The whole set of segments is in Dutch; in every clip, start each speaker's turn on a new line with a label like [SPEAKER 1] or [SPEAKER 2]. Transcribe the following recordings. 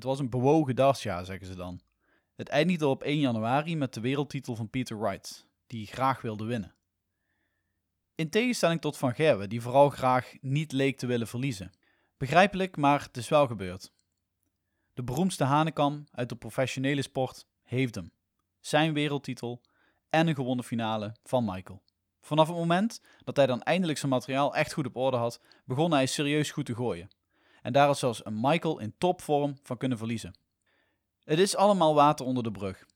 [SPEAKER 1] Het was een bewogen dartsjaar, zeggen ze dan. Het eindigde op 1 januari met de wereldtitel van Peter Wright, die graag wilde winnen. In tegenstelling tot Van Gerwen, die vooral graag niet leek te willen verliezen. Begrijpelijk, maar het is wel gebeurd. De beroemdste Hanekam uit de professionele sport heeft hem. Zijn wereldtitel en een gewonnen finale van Michael. Vanaf het moment dat hij dan eindelijk zijn materiaal echt goed op orde had, begon hij serieus goed te gooien. En daar had zelfs een Michael in topvorm van kunnen verliezen. Het is allemaal water onder de brug.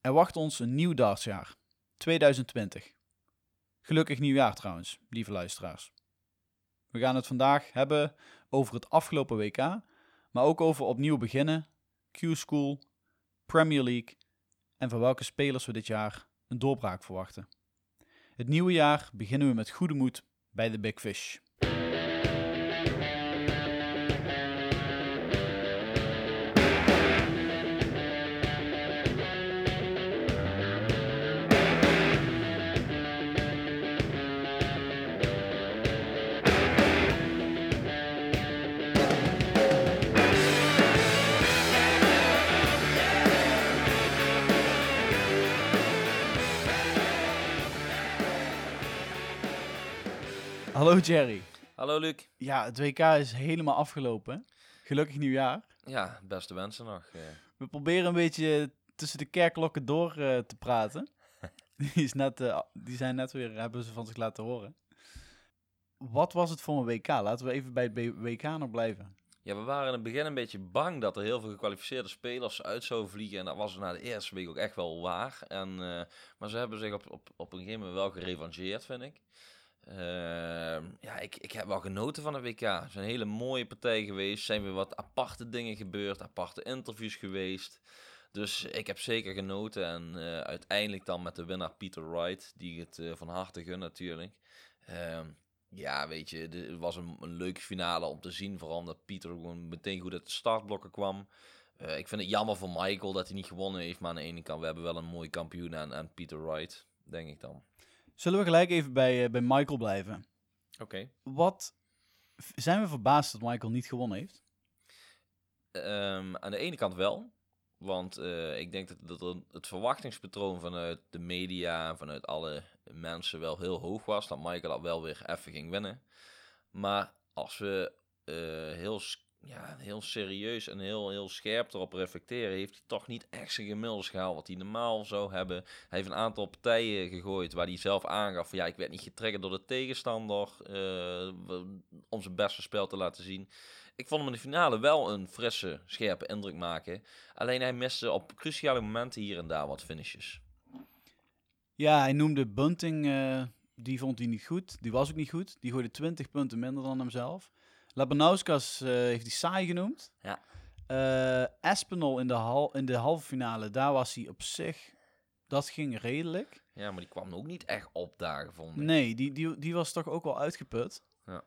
[SPEAKER 1] Er wacht ons een nieuw dartsjaar, 2020. Gelukkig nieuwjaar trouwens, lieve luisteraars. We gaan het vandaag hebben over het afgelopen WK, maar ook over opnieuw beginnen, Q-School, Premier League en van welke spelers we dit jaar een doorbraak verwachten. Het nieuwe jaar beginnen we met goede moed bij de Big Fish. Hallo Jerry.
[SPEAKER 2] Hallo Luc.
[SPEAKER 1] Ja, het WK is helemaal afgelopen. Gelukkig nieuwjaar.
[SPEAKER 2] Ja, beste wensen nog. eh.
[SPEAKER 1] We proberen een beetje tussen de kerkklokken door eh, te praten. Die, is net, eh, die zijn net weer, hebben ze van zich laten horen. Wat was het voor een WK? Laten we even bij het B- WK nog blijven.
[SPEAKER 2] Ja, we waren in het begin een beetje bang dat er heel veel gekwalificeerde spelers uit zouden vliegen. En dat was na de eerste week ook echt wel waar. En, eh, maar ze hebben zich op, op, op een gegeven moment wel gerevancheerd, vind ik. Ehm, ja, ik, ik heb wel genoten van het WK. Het zijn hele mooie partijen geweest. Zijn weer wat aparte dingen gebeurd, aparte interviews geweest. Dus ik heb zeker genoten. En eh, uiteindelijk dan met de winnaar Peter Wright, die het eh, van harte gun natuurlijk. Ehm, ja, weet je, de- het was een, een leuke finale om te zien. Vooral omdat Pieter gewoon meteen goed uit de startblokken kwam. Eh, ik vind het jammer voor Michael dat hij niet gewonnen heeft. Maar aan de ene kant, we hebben wel een mooi kampioen aan, aan Peter Wright, denk ik dan.
[SPEAKER 1] Zullen we gelijk even bij, eh, bij Michael blijven?
[SPEAKER 2] Oké.
[SPEAKER 1] Wat zijn we verbaasd dat Michael niet gewonnen heeft?
[SPEAKER 2] Ehm, aan de ene kant wel. Want eh, ik denk dat, dat het verwachtingspatroon vanuit de media vanuit alle mensen wel heel hoog was. Dat Michael dat wel weer even ging winnen. Maar als we eh, heel, ja, heel serieus en heel, heel scherp erop reflecteren, heeft hij toch niet echt zijn gemiddels gehaald wat hij normaal zou hebben. Hij heeft een aantal partijen gegooid waar hij zelf aangaf van ja, ik werd niet getriggerd door de tegenstander eh, om zijn beste spel te laten zien. Ik vond hem in de finale wel een frisse, scherpe indruk maken. Alleen hij miste op cruciale momenten hier en daar wat finishes.
[SPEAKER 1] Ja, hij noemde Bunting, eh, die vond hij niet goed. Die was ook niet goed. Die gooide 20 punten minder dan hemzelf. Labanauskas eh, heeft hij saai genoemd.
[SPEAKER 2] Ja.
[SPEAKER 1] Eh Espinol in de, hal in de halve finale, daar was hij op zich... Dat ging redelijk.
[SPEAKER 2] Ja, maar die kwam ook niet echt opdagen, vond ik.
[SPEAKER 1] Nee, die, die, die was toch ook wel uitgeput.
[SPEAKER 2] Ja.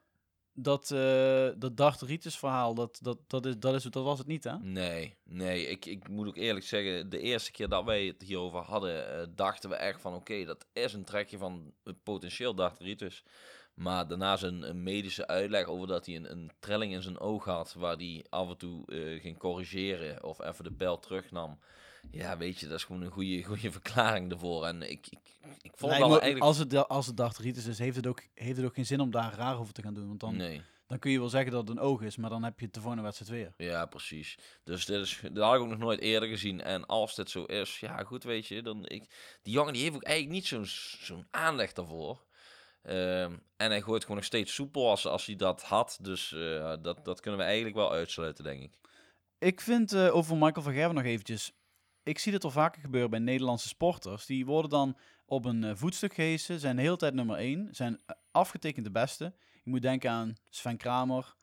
[SPEAKER 1] Dat, eh dat Dart Ritus verhaal, dat, dat, dat, is, dat, is, dat was het niet, hè?
[SPEAKER 2] Nee, nee. Ik, ik moet ook eerlijk zeggen, de eerste keer dat wij het hierover hadden, dachten we echt van oké, dat is een trekje van een potentieel darteritis. Maar daarna zijn een medische uitleg over dat hij een, een trilling in zijn oog had, waar hij af en toe eh, ging corrigeren of even de pijl terugnam. Ja, weet je, dat is gewoon een goede, goede verklaring ervoor. En ik, ik, ik vond wel eigenlijk...
[SPEAKER 1] Als het, als het is, heeft het, ook, heeft het ook geen zin om daar raar over te gaan doen. Want dan,
[SPEAKER 2] Nee.
[SPEAKER 1] dan kun je wel zeggen dat het een oog is, maar dan heb je het de volgende wedstrijd weer.
[SPEAKER 2] Ja, precies. Dus dit, is, dit had ik ook nog nooit eerder gezien. En als dit zo is, ja goed, weet je, dan ik, die jongen die heeft ook eigenlijk niet zo'n zo'n aanleg daarvoor. Ehm, en hij gooit gewoon nog steeds soepel als, als hij dat had. Dus eh, dat, dat kunnen we eigenlijk wel uitsluiten, denk ik.
[SPEAKER 1] Ik vind eh, over Michael van Gerwen nog eventjes. Ik zie dit al vaker gebeuren bij Nederlandse sporters. Die worden dan op een eh, voetstuk gehesen, zijn de hele tijd nummer 1, zijn afgetekend de beste. Je moet denken aan Sven Kramer,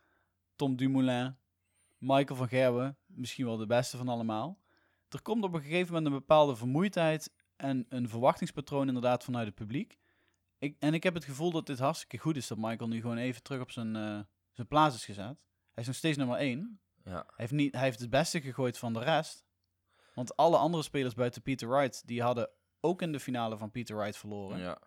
[SPEAKER 1] Tom Dumoulin, Michael van Gerwen, misschien wel de beste van allemaal. Er komt op een gegeven moment een bepaalde vermoeidheid en een verwachtingspatroon inderdaad vanuit het publiek. Ik, en ik heb het gevoel dat dit hartstikke goed is dat Michael nu gewoon even terug op zijn, eh, zijn plaats is gezet. Hij is nog steeds nummer 1.
[SPEAKER 2] Ja,
[SPEAKER 1] Hij heeft, niet, hij heeft het beste gegooid van de rest. Want alle andere spelers buiten Peter Wright, die hadden ook in de finale van Peter Wright verloren.
[SPEAKER 2] ja.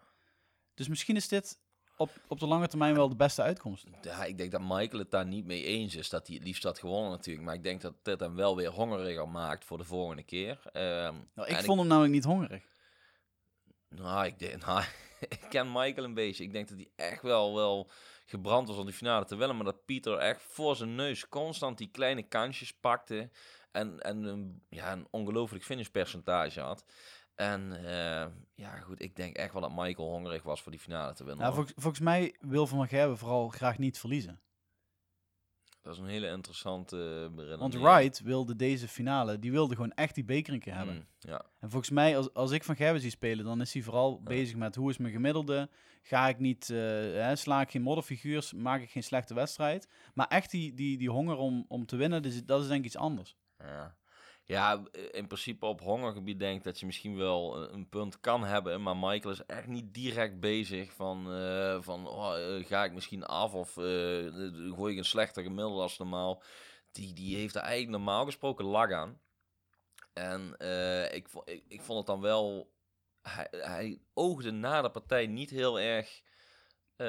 [SPEAKER 1] Dus misschien is dit op, op de lange termijn wel de beste uitkomst.
[SPEAKER 2] Ja, ik denk dat Michael het daar niet mee eens is. Dat hij het liefst had gewonnen natuurlijk. Maar ik denk dat dit hem wel weer hongeriger maakt voor de volgende keer. Ehm,
[SPEAKER 1] Nou, ik vond hem namelijk niet hongerig.
[SPEAKER 2] Nou, ik, denk, nou, ik ken Michael een beetje. Ik denk dat hij echt wel, wel gebrand was om die finale te winnen. Maar dat Pieter echt voor zijn neus constant die kleine kansjes pakte. En, en een, ja, een ongelooflijk finishpercentage had. En eh, ja, goed, ik denk echt wel dat Michael hongerig was voor die finale te winnen.
[SPEAKER 1] Nou, volgens, volgens mij wil Van Gerwen vooral graag niet verliezen.
[SPEAKER 2] Dat is een hele interessante uh,
[SPEAKER 1] Want Wright wilde deze finale, die wilde gewoon echt die beker een keer hebben.
[SPEAKER 2] Mm, ja.
[SPEAKER 1] En volgens mij, als, als ik Van Gerwen zie spelen, dan is hij vooral bezig met hoe is mijn gemiddelde. Ga ik niet, uh, hè, sla ik geen modderfiguurs, maak ik geen slechte wedstrijd. Maar echt die, die, die honger om, om te winnen, dus, dat is denk ik iets anders.
[SPEAKER 2] Ja. Ja, in principe op hongergebied denk dat je misschien wel een punt kan hebben. Maar Michael is echt niet direct bezig van, uh, van oh, uh, ga ik misschien af of uh, gooi ik een slechter gemiddelde als normaal. Die, die heeft er eigenlijk normaal gesproken lag aan. En ik, ik, ik vond het dan wel... Hij, hij oogde na de partij niet heel erg... Uh,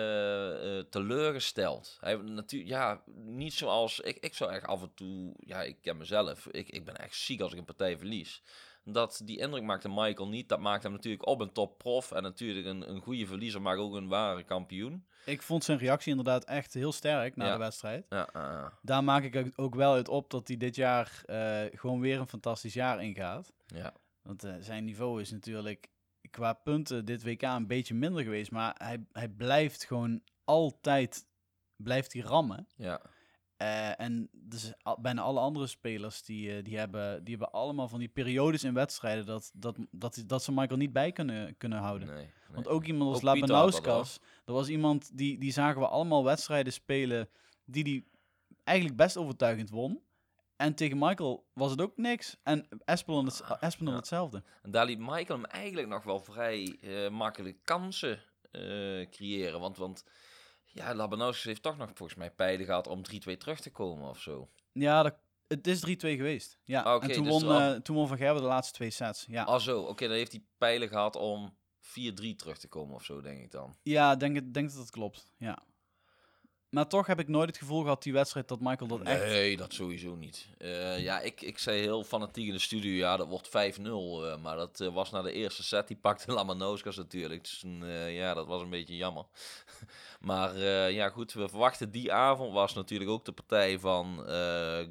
[SPEAKER 2] uh, teleurgesteld. Hij natuurlijk, ja, niet zoals ik. Ik zou echt af en toe, ja, ik ken mezelf. Ik, ik ben echt ziek als ik een partij verlies. Dat die indruk maakte Michael niet. Dat maakt hem natuurlijk op een top prof en natuurlijk een, een goede verliezer, maar ook een ware kampioen.
[SPEAKER 1] Ik vond zijn reactie inderdaad echt heel sterk na
[SPEAKER 2] Ja.
[SPEAKER 1] de wedstrijd.
[SPEAKER 2] Ja, uh,
[SPEAKER 1] Daar maak ik ook- wel uit op dat hij dit jaar eh, gewoon weer een fantastisch jaar ingaat.
[SPEAKER 2] ja,
[SPEAKER 1] Want eh, zijn niveau is natuurlijk qua punten dit WK een beetje minder geweest. Maar hij, hij blijft gewoon altijd blijft hij rammen.
[SPEAKER 2] ja,
[SPEAKER 1] Eh, en dus al- bijna alle andere spelers die, eh, die, hebben, die hebben allemaal van die periodes in wedstrijden dat, dat, dat, dat ze Michael niet bij kunnen, kunnen houden.
[SPEAKER 2] nee, nee.
[SPEAKER 1] Want ook iemand als Labanauskas, dat was iemand die, die zagen we allemaal wedstrijden spelen die die eigenlijk best overtuigend won. En tegen Michael was het ook niks. En Espinel, het, Espinel
[SPEAKER 2] Ja.
[SPEAKER 1] hetzelfde.
[SPEAKER 2] En daar liet Michael hem eigenlijk nog wel vrij eh, makkelijk kansen eh, creëren. Want, want ja, Labanauskas heeft toch nog volgens mij pijlen gehad om 3-2 terug te komen of zo.
[SPEAKER 1] Ja, dat, het is 3-2 geweest. Ja,
[SPEAKER 2] Ah,
[SPEAKER 1] en toen,
[SPEAKER 2] dus
[SPEAKER 1] won, eh, toen won Van Gerwen de laatste twee sets. Ja,
[SPEAKER 2] Ah zo, oké, dan heeft hij pijlen gehad om 4-3 terug te komen of zo, denk ik dan.
[SPEAKER 1] ja denk, het- denk dat dat klopt. Ja. Maar toch heb ik nooit het gevoel gehad, die wedstrijd, dat Michael dat echt...
[SPEAKER 2] Nee, dat sowieso niet. Eh, ja, ik, ik zei heel fanatiek in de studio, ja, dat wordt 5-0. eh, maar dat eh, was na de eerste set, die pakte Lamanauskas natuurlijk. Dus eh, ja, dat was een beetje jammer. maar ja, goed, we verwachten die avond was natuurlijk ook de partij van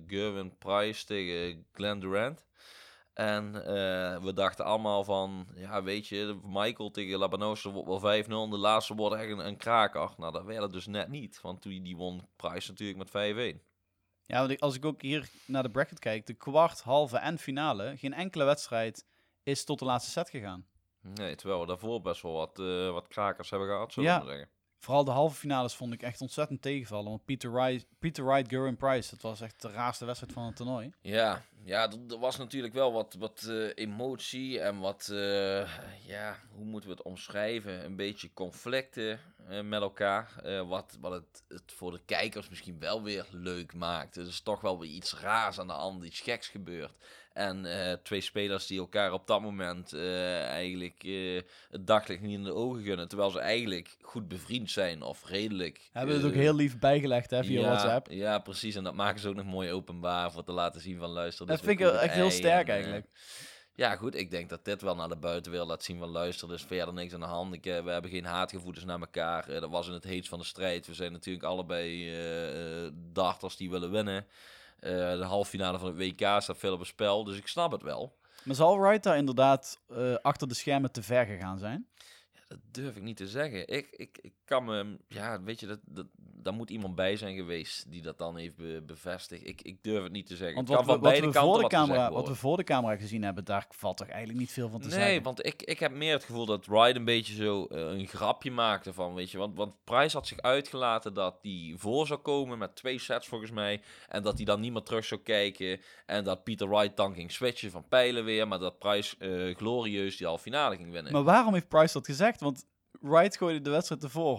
[SPEAKER 2] Gerwin Price tegen Glenn Durant. En eh, we dachten allemaal van, ja, weet je, Michael tegen Labanosa wordt wel 5-0. En de laatste wordt echt een, een kraker. Nou, dat werd het dus net niet. Want die, die won Price natuurlijk met 5-1.
[SPEAKER 1] Ja, want ik- als ik ook hier naar de bracket kijk, de kwart, halve en finale, geen enkele wedstrijd is tot de laatste set gegaan.
[SPEAKER 2] Nee, terwijl we daarvoor best wel wat, eh, wat krakers hebben gehad, zullen
[SPEAKER 1] Ja.
[SPEAKER 2] we maar zeggen.
[SPEAKER 1] Vooral de halve finales vond ik echt ontzettend tegenvallen. Want Peter Wright, Peter Wright, Gerwin Price, dat was echt de raarste wedstrijd van het toernooi.
[SPEAKER 2] Ja, ja er was natuurlijk wel wat, wat eh, emotie en wat, eh, ja, hoe moeten we het omschrijven? Een beetje conflicten eh, met elkaar. eh, wat wat het, het voor de kijkers misschien wel weer leuk maakt. Er is toch wel weer iets raars aan de hand, iets geks gebeurd. En eh, twee spelers die elkaar op dat moment eigenlijk het daglicht niet in de ogen gunnen. Terwijl ze eigenlijk goed bevriend zijn of redelijk.
[SPEAKER 1] Hebben het ook heel lief bijgelegd hè, via
[SPEAKER 2] ja,
[SPEAKER 1] WhatsApp.
[SPEAKER 2] Ja, precies. En dat maken ze ook nog mooi openbaar voor te laten zien van luister.
[SPEAKER 1] Dat vind ik echt heel sterk
[SPEAKER 2] en,
[SPEAKER 1] eigenlijk.
[SPEAKER 2] Ja, goed. Ik denk dat dit wel naar de buitenwereld laat zien van luister. Er is verder niks aan de hand. Ik, eh, we hebben geen haatgevoelens naar elkaar. Eh, dat was in het heetst van de strijd. We zijn natuurlijk allebei eh, darters die willen winnen. De halve finale van het WK staat veel op het spel. Dus ik snap het wel.
[SPEAKER 1] Maar zal Wright daar inderdaad achter de schermen te ver gegaan zijn?
[SPEAKER 2] Dat durf ik niet te zeggen. Ik, ik, ik kan me, ja, weet je, dat, dat, daar moet iemand bij zijn geweest die dat dan heeft be- bevestigd. Ik, ik durf het niet te zeggen.
[SPEAKER 1] Want wat we, wat, we voor de camera, wat we voor de camera gezien hebben, daar valt toch eigenlijk niet veel van te
[SPEAKER 2] Nee,
[SPEAKER 1] zeggen.
[SPEAKER 2] want ik, ik heb meer het gevoel dat Wright een beetje zo eh, een grapje maakte van, weet je, want, want Price had zich uitgelaten dat hij voor zou komen met twee sets volgens mij, en dat hij dan niet meer terug zou kijken, en dat Peter Wright dan ging switchen van pijlen weer, maar dat Price eh, glorieus die halve finale ging winnen.
[SPEAKER 1] Maar waarom heeft Price dat gezegd? Want Wright gooide de wedstrijd ervoor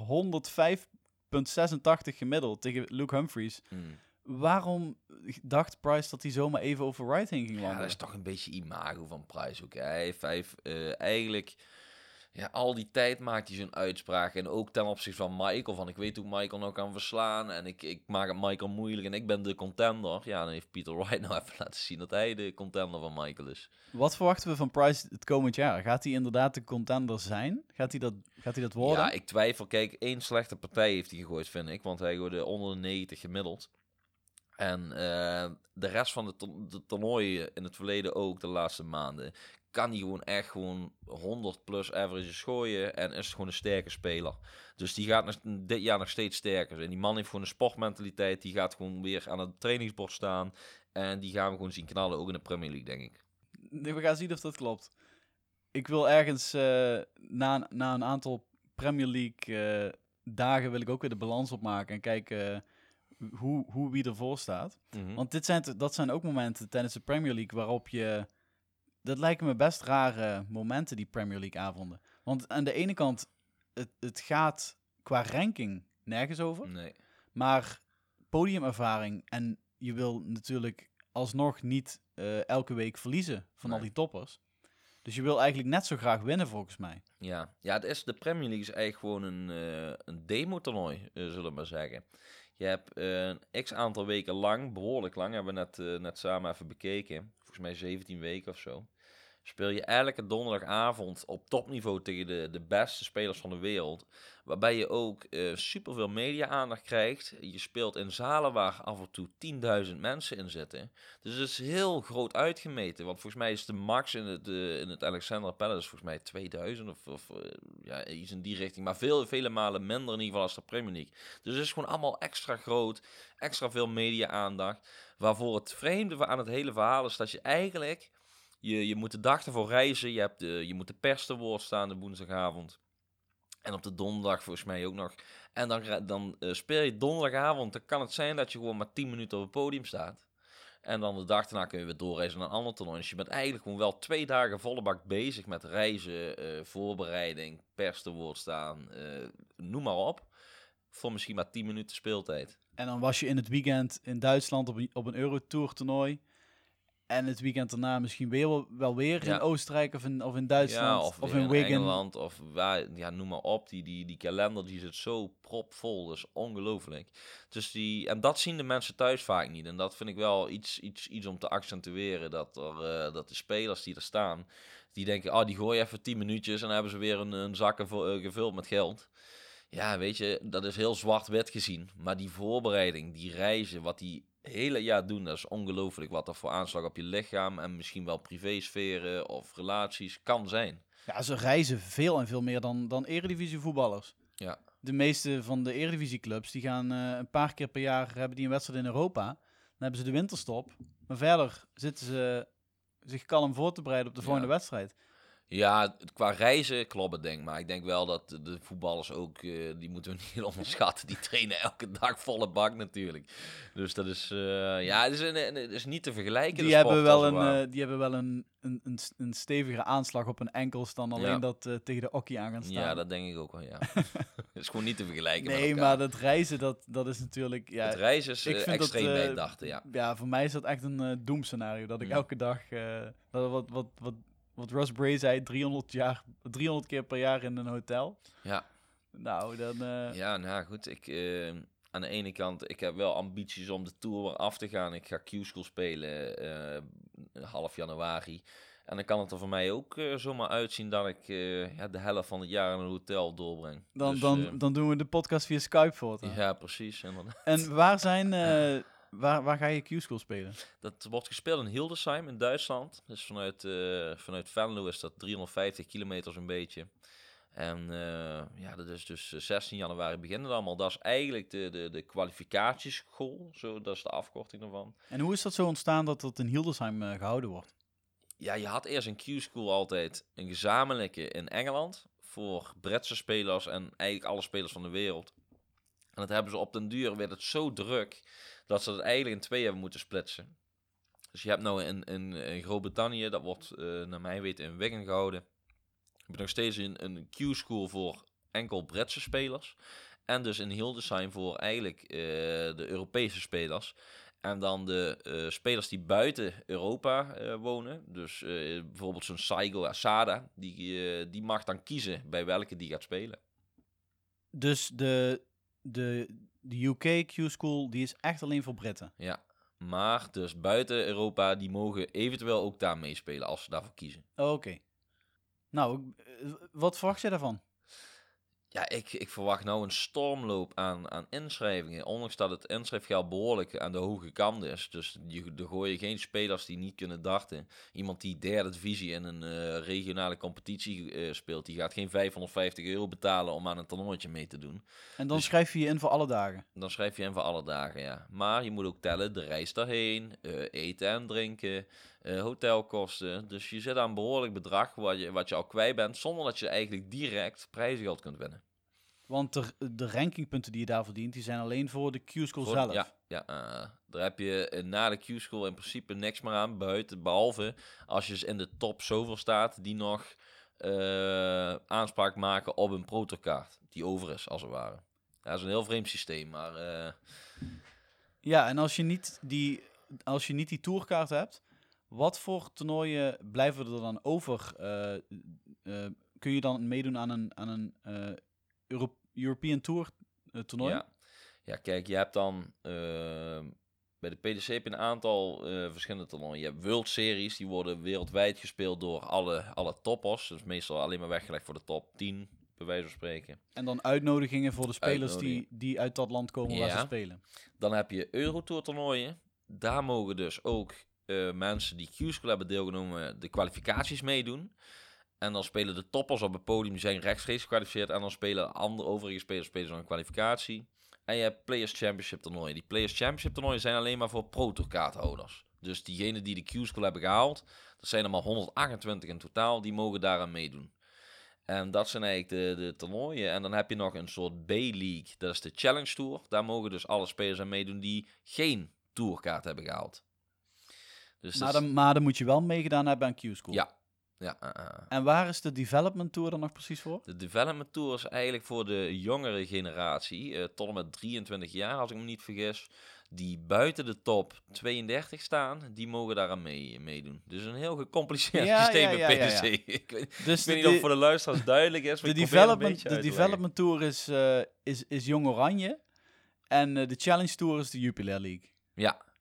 [SPEAKER 1] 105,86 gemiddeld tegen Luke Humphries.
[SPEAKER 2] Hmm.
[SPEAKER 1] Waarom dacht Price dat hij zomaar even over Wright heen ging
[SPEAKER 2] Ja,
[SPEAKER 1] wandelen?
[SPEAKER 2] dat is toch een beetje imago van Price ook. hè. Hij heeft, hij heeft, eh, eigenlijk ja, al die tijd maakt hij zijn uitspraak. En ook ten opzichte van Michael. Van ik weet hoe Michael nou kan verslaan. En ik, ik maak het Michael moeilijk. En ik ben de contender. Ja, dan heeft Peter Wright nou even laten zien dat hij de contender van Michael is.
[SPEAKER 1] Wat verwachten we van Price het komend jaar? Gaat hij inderdaad de contender zijn? Gaat hij dat, gaat hij dat worden?
[SPEAKER 2] Ja, ik twijfel. Kijk, één slechte partij heeft hij gegooid, vind ik. Want hij gooide onder de 90 gemiddeld. En eh, de rest van de, to de toernooien in het verleden ook, de laatste maanden, kan hij gewoon echt gewoon 100 plus averages gooien en is gewoon een sterke speler. Dus die gaat dit jaar nog steeds sterker zijn. Die man heeft gewoon een sportmentaliteit, die gaat gewoon weer aan het trainingsbord staan en die gaan we gewoon zien knallen, ook in de Premier League, denk ik.
[SPEAKER 1] We gaan zien of dat klopt. Ik wil ergens uh, na, na een aantal Premier League uh, dagen wil ik ook weer de balans opmaken en kijken hoe, hoe wie ervoor staat.
[SPEAKER 2] Mhm.
[SPEAKER 1] Want dit zijn, dat zijn ook momenten tijdens de Premier League waarop je... Dat lijken me best rare momenten, die Premier League avonden. Want aan de ene kant, het, het gaat qua ranking nergens over.
[SPEAKER 2] Nee.
[SPEAKER 1] Maar podiumervaring en je wil natuurlijk alsnog niet uh, elke week verliezen van
[SPEAKER 2] Nee.
[SPEAKER 1] al die toppers. Dus je wil eigenlijk net zo graag winnen volgens mij.
[SPEAKER 2] Ja, ja het is, de Premier League is eigenlijk gewoon een, eh, een demo-toernooi, eh, zullen we maar zeggen. Je hebt eh, een x aantal weken lang, behoorlijk lang, hebben we net, eh, net samen even bekeken. Volgens mij 17 weken of zo. Speel je elke donderdagavond op topniveau tegen de, de beste spelers van de wereld. Waarbij je ook eh superveel media-aandacht krijgt. Je speelt in zalen waar af en toe 10.000 mensen in zitten. Dus het is heel groot uitgemeten. Want volgens mij is de max in het, eh, in het Alexander Palace volgens mij 2000 of, of eh, ja, iets in die richting. Maar veel, vele malen minder in ieder geval als de Premier League. Dus het is gewoon allemaal extra groot. Extra veel media-aandacht. Waarvoor het vreemde aan het hele verhaal is dat je eigenlijk... Je, je moet de dag ervoor reizen. Je, hebt de, je moet de pers te woord staan de woensdagavond. En op de donderdag volgens mij ook nog. En dan, dan eh, speel je donderdagavond. Dan kan het zijn dat je gewoon maar 10 minuten op het podium staat. En dan de dag daarna kun je weer doorreizen naar een ander toernooi. Dus je bent eigenlijk gewoon wel twee dagen volle bak bezig met reizen, eh, voorbereiding, pers te woord staan, eh, noem maar op. Voor misschien maar 10 minuten speeltijd.
[SPEAKER 1] En dan was je in het weekend in Duitsland op een, op een Eurotour toernooi. En het weekend daarna misschien weer, wel- weer
[SPEAKER 2] Ja.
[SPEAKER 1] in Oostenrijk of in, of in Duitsland.
[SPEAKER 2] Ja,
[SPEAKER 1] of, in Wigan.
[SPEAKER 2] Engeland. Of waar, ja, noem maar op. Die, die, die kalender die zit zo propvol. Dat is ongelooflijk. Dus die, en dat zien de mensen thuis vaak niet. En dat vind ik wel iets, iets, iets om te accentueren. Dat, er, eh, dat de spelers die er staan, die denken, oh, die gooi je even 10 minuutjes en dan hebben ze weer een, een zakken vo- eh, gevuld met geld. Ja, weet je, dat is heel zwart-wit gezien. Maar die voorbereiding, die reizen, wat die hele jaar doen, dat is ongelooflijk. Wat er voor aanslag op je lichaam en misschien wel privésferen of relaties kan zijn.
[SPEAKER 1] Ja, ze reizen veel en veel meer dan, dan eredivisie voetballers.
[SPEAKER 2] Ja.
[SPEAKER 1] De meeste van de eredivisieclubs, die gaan eh, een paar keer per jaar, hebben die een wedstrijd in Europa. Dan hebben ze de winterstop. Maar verder zitten ze zich kalm voor te bereiden op de
[SPEAKER 2] Ja.
[SPEAKER 1] volgende wedstrijd.
[SPEAKER 2] Ja, qua reizen klopt het denk ik. Maar ik denk wel dat de- voetballers ook, eh, die moeten we niet onderschatten. Die trainen elke dag volle bak natuurlijk. Dus dat is, eh, ja, het is, een, een- het is niet te vergelijken.
[SPEAKER 1] Die
[SPEAKER 2] de
[SPEAKER 1] hebben,
[SPEAKER 2] sport,
[SPEAKER 1] wel een, eh, die hebben wel een, een, een, een stevigere aanslag op hun enkels dan alleen
[SPEAKER 2] Ja.
[SPEAKER 1] dat tegen de okkie aan gaan staan.
[SPEAKER 2] Ja, dat denk ik ook wel, ja. Het is gewoon niet te vergelijken
[SPEAKER 1] nee, maar dat reizen, dat, dat is natuurlijk... Ja,
[SPEAKER 2] het reizen is
[SPEAKER 1] dat,
[SPEAKER 2] extreem dachten, ja.
[SPEAKER 1] ja, voor mij is dat echt een doemscenario. Dat ik
[SPEAKER 2] Ja.
[SPEAKER 1] elke dag, dat wat, wat, wat, wat Russ Bray zei, 300, jaar, 300 keer per jaar in een hotel.
[SPEAKER 2] Ja,
[SPEAKER 1] Nou, dan... eh,
[SPEAKER 2] ja nou goed. Ik, eh, aan de ene kant, ik heb wel ambities om de Tour af te gaan. Ik ga Q-School spelen eh, half januari. En dan kan het er voor mij ook zomaar uitzien dat ik ja, de helft van het jaar in een hotel doorbreng.
[SPEAKER 1] dan,
[SPEAKER 2] Dus,
[SPEAKER 1] dan, dan doen we de podcast via Skype voor.
[SPEAKER 2] ja, precies. inderdaad.
[SPEAKER 1] En waar zijn... eh, waar, waar ga je Q-School spelen?
[SPEAKER 2] Dat wordt gespeeld in Hildesheim in Duitsland. Dus vanuit, eh vanuit Venlo is dat 350 kilometer zo'n beetje. En eh, ja, dat is dus eh, 16 januari beginnen het allemaal. Dat is eigenlijk de, de, de kwalificatieschool. Zo, dat is de afkorting ervan.
[SPEAKER 1] En hoe is dat zo ontstaan dat dat in Hildesheim eh, gehouden wordt?
[SPEAKER 2] Ja, je had eerst een Q-school altijd een gezamenlijke in Engeland. Voor Britse spelers en eigenlijk alle spelers van de wereld. En dat hebben ze op den duur, werd het zo druk, dat ze het eigenlijk in twee hebben moeten splitsen. Dus je hebt nou in, in, in Groot-Brittannië, dat wordt eh, naar mijn weten in Wigan gehouden. Je hebt nog steeds een, een Q-school voor enkel Britse spelers. En dus in Hildesheim voor eigenlijk eh, de Europese spelers. En dan de eh, spelers die buiten Europa wonen. Dus bijvoorbeeld zo'n Saigo Asada. Die, die mag dan kiezen bij welke die gaat spelen.
[SPEAKER 1] Dus de, de, de UK Q-School, die is echt alleen voor Britten.
[SPEAKER 2] Ja. Maar dus buiten Europa, die mogen eventueel ook daar meespelen als ze daarvoor kiezen.
[SPEAKER 1] Oké. Nou, eh, wat verwacht je daarvan?
[SPEAKER 2] Ja, ik, ik verwacht nou een stormloop aan, aan inschrijvingen. Ondanks dat het inschrijfgeld behoorlijk aan de hoge kant is. Dus je, er gooi je geen spelers die niet kunnen darten. Iemand die derde divisie in een eh, regionale competitie eh, speelt, die gaat geen 550 euro betalen om aan een toernooitje mee te doen.
[SPEAKER 1] En dan
[SPEAKER 2] Dus-
[SPEAKER 1] schrijf je je in voor alle dagen.
[SPEAKER 2] Dan schrijf je in voor alle dagen, ja. Maar je moet ook tellen de reis daarheen, eh, eten en drinken, hotelkosten. Dus je zit aan een behoorlijk bedrag wat je, wat je al kwijt bent, zonder dat je eigenlijk direct prijzengeld kunt winnen.
[SPEAKER 1] Want de, de rankingpunten die je daar verdient, die zijn alleen voor de Q-School zelf.
[SPEAKER 2] Ja, ja eh, daar heb je eh, na de Q-school in principe niks meer aan, buiten, behalve als je in de top zoveel staat die nog eh, aanspraak maken op een protokaart, die over is, als het ware. Ja, dat is een heel vreemd systeem, maar eh,
[SPEAKER 1] Ja, en als je niet die, als je niet die tourkaart hebt, wat voor toernooien blijven er dan over? Eh, eh, kun je dan meedoen aan een, aan een eh, Euro- European Tour toernooi?
[SPEAKER 2] Ja. ja, kijk, je hebt dan ehm, bij de PDC heb je een aantal verschillende toernooien. Je hebt World Series, die worden wereldwijd gespeeld door alle, alle toppers. Dus meestal alleen maar weggelegd voor de top 10, bij wijze van spreken.
[SPEAKER 1] En dan uitnodigingen voor de spelers die, die uit dat land komen waar ze spelen.
[SPEAKER 2] Dan heb je Eurotour toernooien. Daar mogen dus ook eh, mensen die Q-School hebben deelgenomen de kwalificaties meedoen. En dan spelen de toppers op het podium, die zijn rechtstreeks gekwalificeerd. En dan spelen andere overige spelers spelen zo'n kwalificatie. En je hebt Players Championship toernooien. Die Players Championship toernooien zijn alleen maar voor protokaarthouders. Dus diegenen die de Q-School hebben gehaald, dat zijn er maar 128 in totaal, die mogen daaraan meedoen. En dat zijn eigenlijk de, de toernooien. En dan heb je nog een soort B-League, dat is de Challenge Tour. Daar mogen dus alle spelers aan meedoen die geen tourkaart hebben gehaald. Dus
[SPEAKER 1] Maar dan, maar dan moet je wel meegedaan hebben aan Q-School.
[SPEAKER 2] Ja. ja, eh, eh.
[SPEAKER 1] En waar is de Development Tour dan nog precies voor?
[SPEAKER 2] De Development Tour is eigenlijk voor de jongere generatie, eh, tot en met 23 jaar als ik me niet vergis, die buiten de top 32 staan, die mogen daaraan mee, meedoen. Dus een heel gecompliceerd
[SPEAKER 1] Ja,
[SPEAKER 2] systeem
[SPEAKER 1] ja, ja,
[SPEAKER 2] PDC.
[SPEAKER 1] ja.
[SPEAKER 2] ik weet,
[SPEAKER 1] Dus
[SPEAKER 2] ik weet
[SPEAKER 1] de,
[SPEAKER 2] niet of voor de luisteraars duidelijk is,
[SPEAKER 1] de development, de development Tour is, eh, is, is Jong Oranje. En eh, de Challenge Tour is de Jupiler League.
[SPEAKER 2] Ja,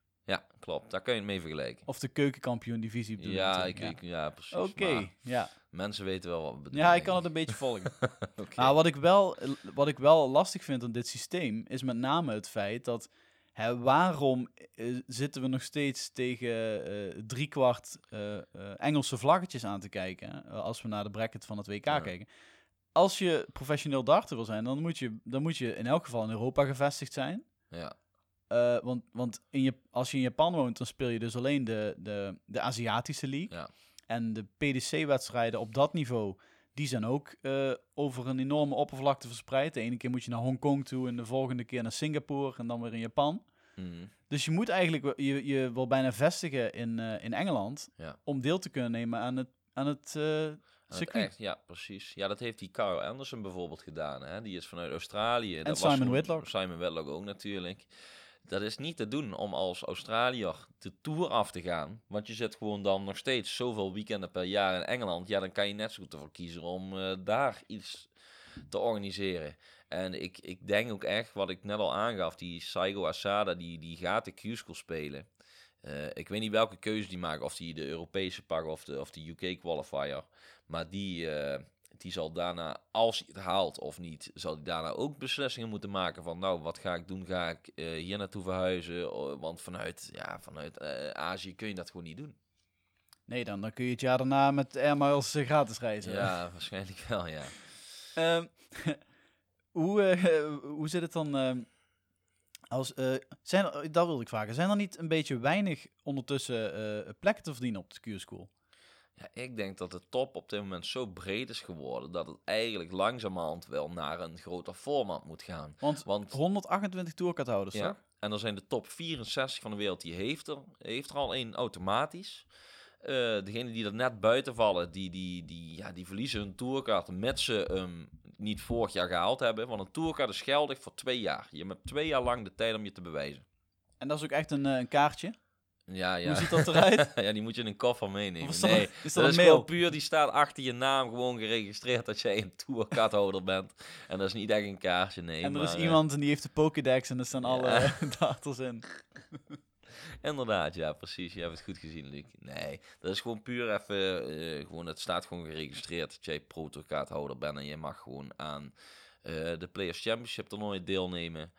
[SPEAKER 2] klopt. Daar kun je het mee vergelijken.
[SPEAKER 1] Of de keukenkampioen divisie bedoel
[SPEAKER 2] Ja, ik, ik, ja, precies.
[SPEAKER 1] Oké,
[SPEAKER 2] maar
[SPEAKER 1] ja.
[SPEAKER 2] Mensen weten wel wat we bedoelen.
[SPEAKER 1] Ja, ik kan het een beetje volgen.
[SPEAKER 2] Oké.
[SPEAKER 1] Nou, wat ik, wel, wat ik wel lastig vind aan dit systeem is met name het feit dat hè, waarom eh, zitten we nog steeds tegen eh driekwart eh, Engelse vlaggetjes aan te kijken als we naar de bracket van het WK
[SPEAKER 2] Ja.
[SPEAKER 1] kijken. Als je professioneel darter wil zijn, dan moet je, dan moet je in elk geval in Europa gevestigd zijn.
[SPEAKER 2] Ja,
[SPEAKER 1] Eh, want want in je, als je in Japan woont, dan speel je dus alleen de, de, de Aziatische League.
[SPEAKER 2] Ja.
[SPEAKER 1] En de PDC-wedstrijden op dat niveau, die zijn ook eh, over een enorme oppervlakte verspreid. De ene keer moet je naar Hongkong toe en de volgende keer naar Singapore en dan weer in Japan.
[SPEAKER 2] Mhm.
[SPEAKER 1] Dus je moet eigenlijk je, je wel bijna vestigen in, eh, in Engeland
[SPEAKER 2] Ja.
[SPEAKER 1] om deel te kunnen nemen aan het, aan het
[SPEAKER 2] echt, ja, precies. Ja, dat heeft die Carl Anderson bijvoorbeeld gedaan. Hè? Die is vanuit Australië.
[SPEAKER 1] En
[SPEAKER 2] dat was
[SPEAKER 1] Simon
[SPEAKER 2] toen-
[SPEAKER 1] Whitlock.
[SPEAKER 2] Simon Whitlock ook natuurlijk. Dat is niet te doen om als Australiër de Tour af te gaan. Want je zit gewoon dan nog steeds zoveel weekenden per jaar in Engeland. Ja, dan kan je net zo goed ervoor kiezen om eh, daar iets te organiseren. En ik, ik denk ook echt, wat ik net al aangaf, die Saigo Asada, die, die gaat de Q-School spelen. Eh, ik weet niet welke keuze die maken, of die de Europese pakken of de, of de UK qualifier. Maar die, eh, die zal daarna, als hij het haalt of niet, zal hij daarna ook beslissingen moeten maken van, nou, wat ga ik doen? Ga ik eh, hier naartoe verhuizen? Want vanuit, ja, vanuit eh, Azië kun je dat gewoon niet doen.
[SPEAKER 1] Nee, dan, dan kun je het jaar daarna met Air Miles eh, gratis reizen.
[SPEAKER 2] Ja, waarschijnlijk wel, ja.
[SPEAKER 1] Ehm, hoe, hoe zit het dan? ehm, als, zijn dat wilde ik vragen. Zijn er niet een beetje weinig ondertussen eh, plekken te verdienen op de Q-School?
[SPEAKER 2] Ja, ik denk dat de top op dit moment zo breed is geworden dat het eigenlijk langzamerhand wel naar een groter format moet gaan.
[SPEAKER 1] Want,
[SPEAKER 2] Want
[SPEAKER 1] 128 tourkaarthouders,
[SPEAKER 2] ja,
[SPEAKER 1] toch?
[SPEAKER 2] en dan zijn de top 64 van de wereld, die heeft er, heeft er al één automatisch. Eh degenen die er net buiten vallen, die, die, die, ja, die verliezen hun tourkaart met ze hem niet vorig jaar gehaald hebben. Want een tourkaart is geldig voor twee jaar. Je hebt twee jaar lang de tijd om je te bewijzen.
[SPEAKER 1] En dat is ook echt een, eh, een kaartje.
[SPEAKER 2] Ja, ja.
[SPEAKER 1] Hoe ziet dat eruit?
[SPEAKER 2] ja, die moet je in een koffer meenemen.
[SPEAKER 1] Of is dat,
[SPEAKER 2] nee,
[SPEAKER 1] is dat
[SPEAKER 2] dat
[SPEAKER 1] een
[SPEAKER 2] is
[SPEAKER 1] mail?
[SPEAKER 2] puur, die staat achter je naam gewoon geregistreerd dat jij een tourkaarthouder bent. En dat is niet echt een kaartje, nee.
[SPEAKER 1] en er is
[SPEAKER 2] maar, eh,
[SPEAKER 1] iemand en die heeft de Pokédex en er staan
[SPEAKER 2] Ja.
[SPEAKER 1] alle daters in.
[SPEAKER 2] Inderdaad, ja, precies. Je hebt het goed gezien, Luc. Nee, dat is gewoon puur even, eh, gewoon, het staat gewoon geregistreerd dat jij protokaarthouder bent en je mag gewoon aan eh, de Players Championship toernooi deelnemen.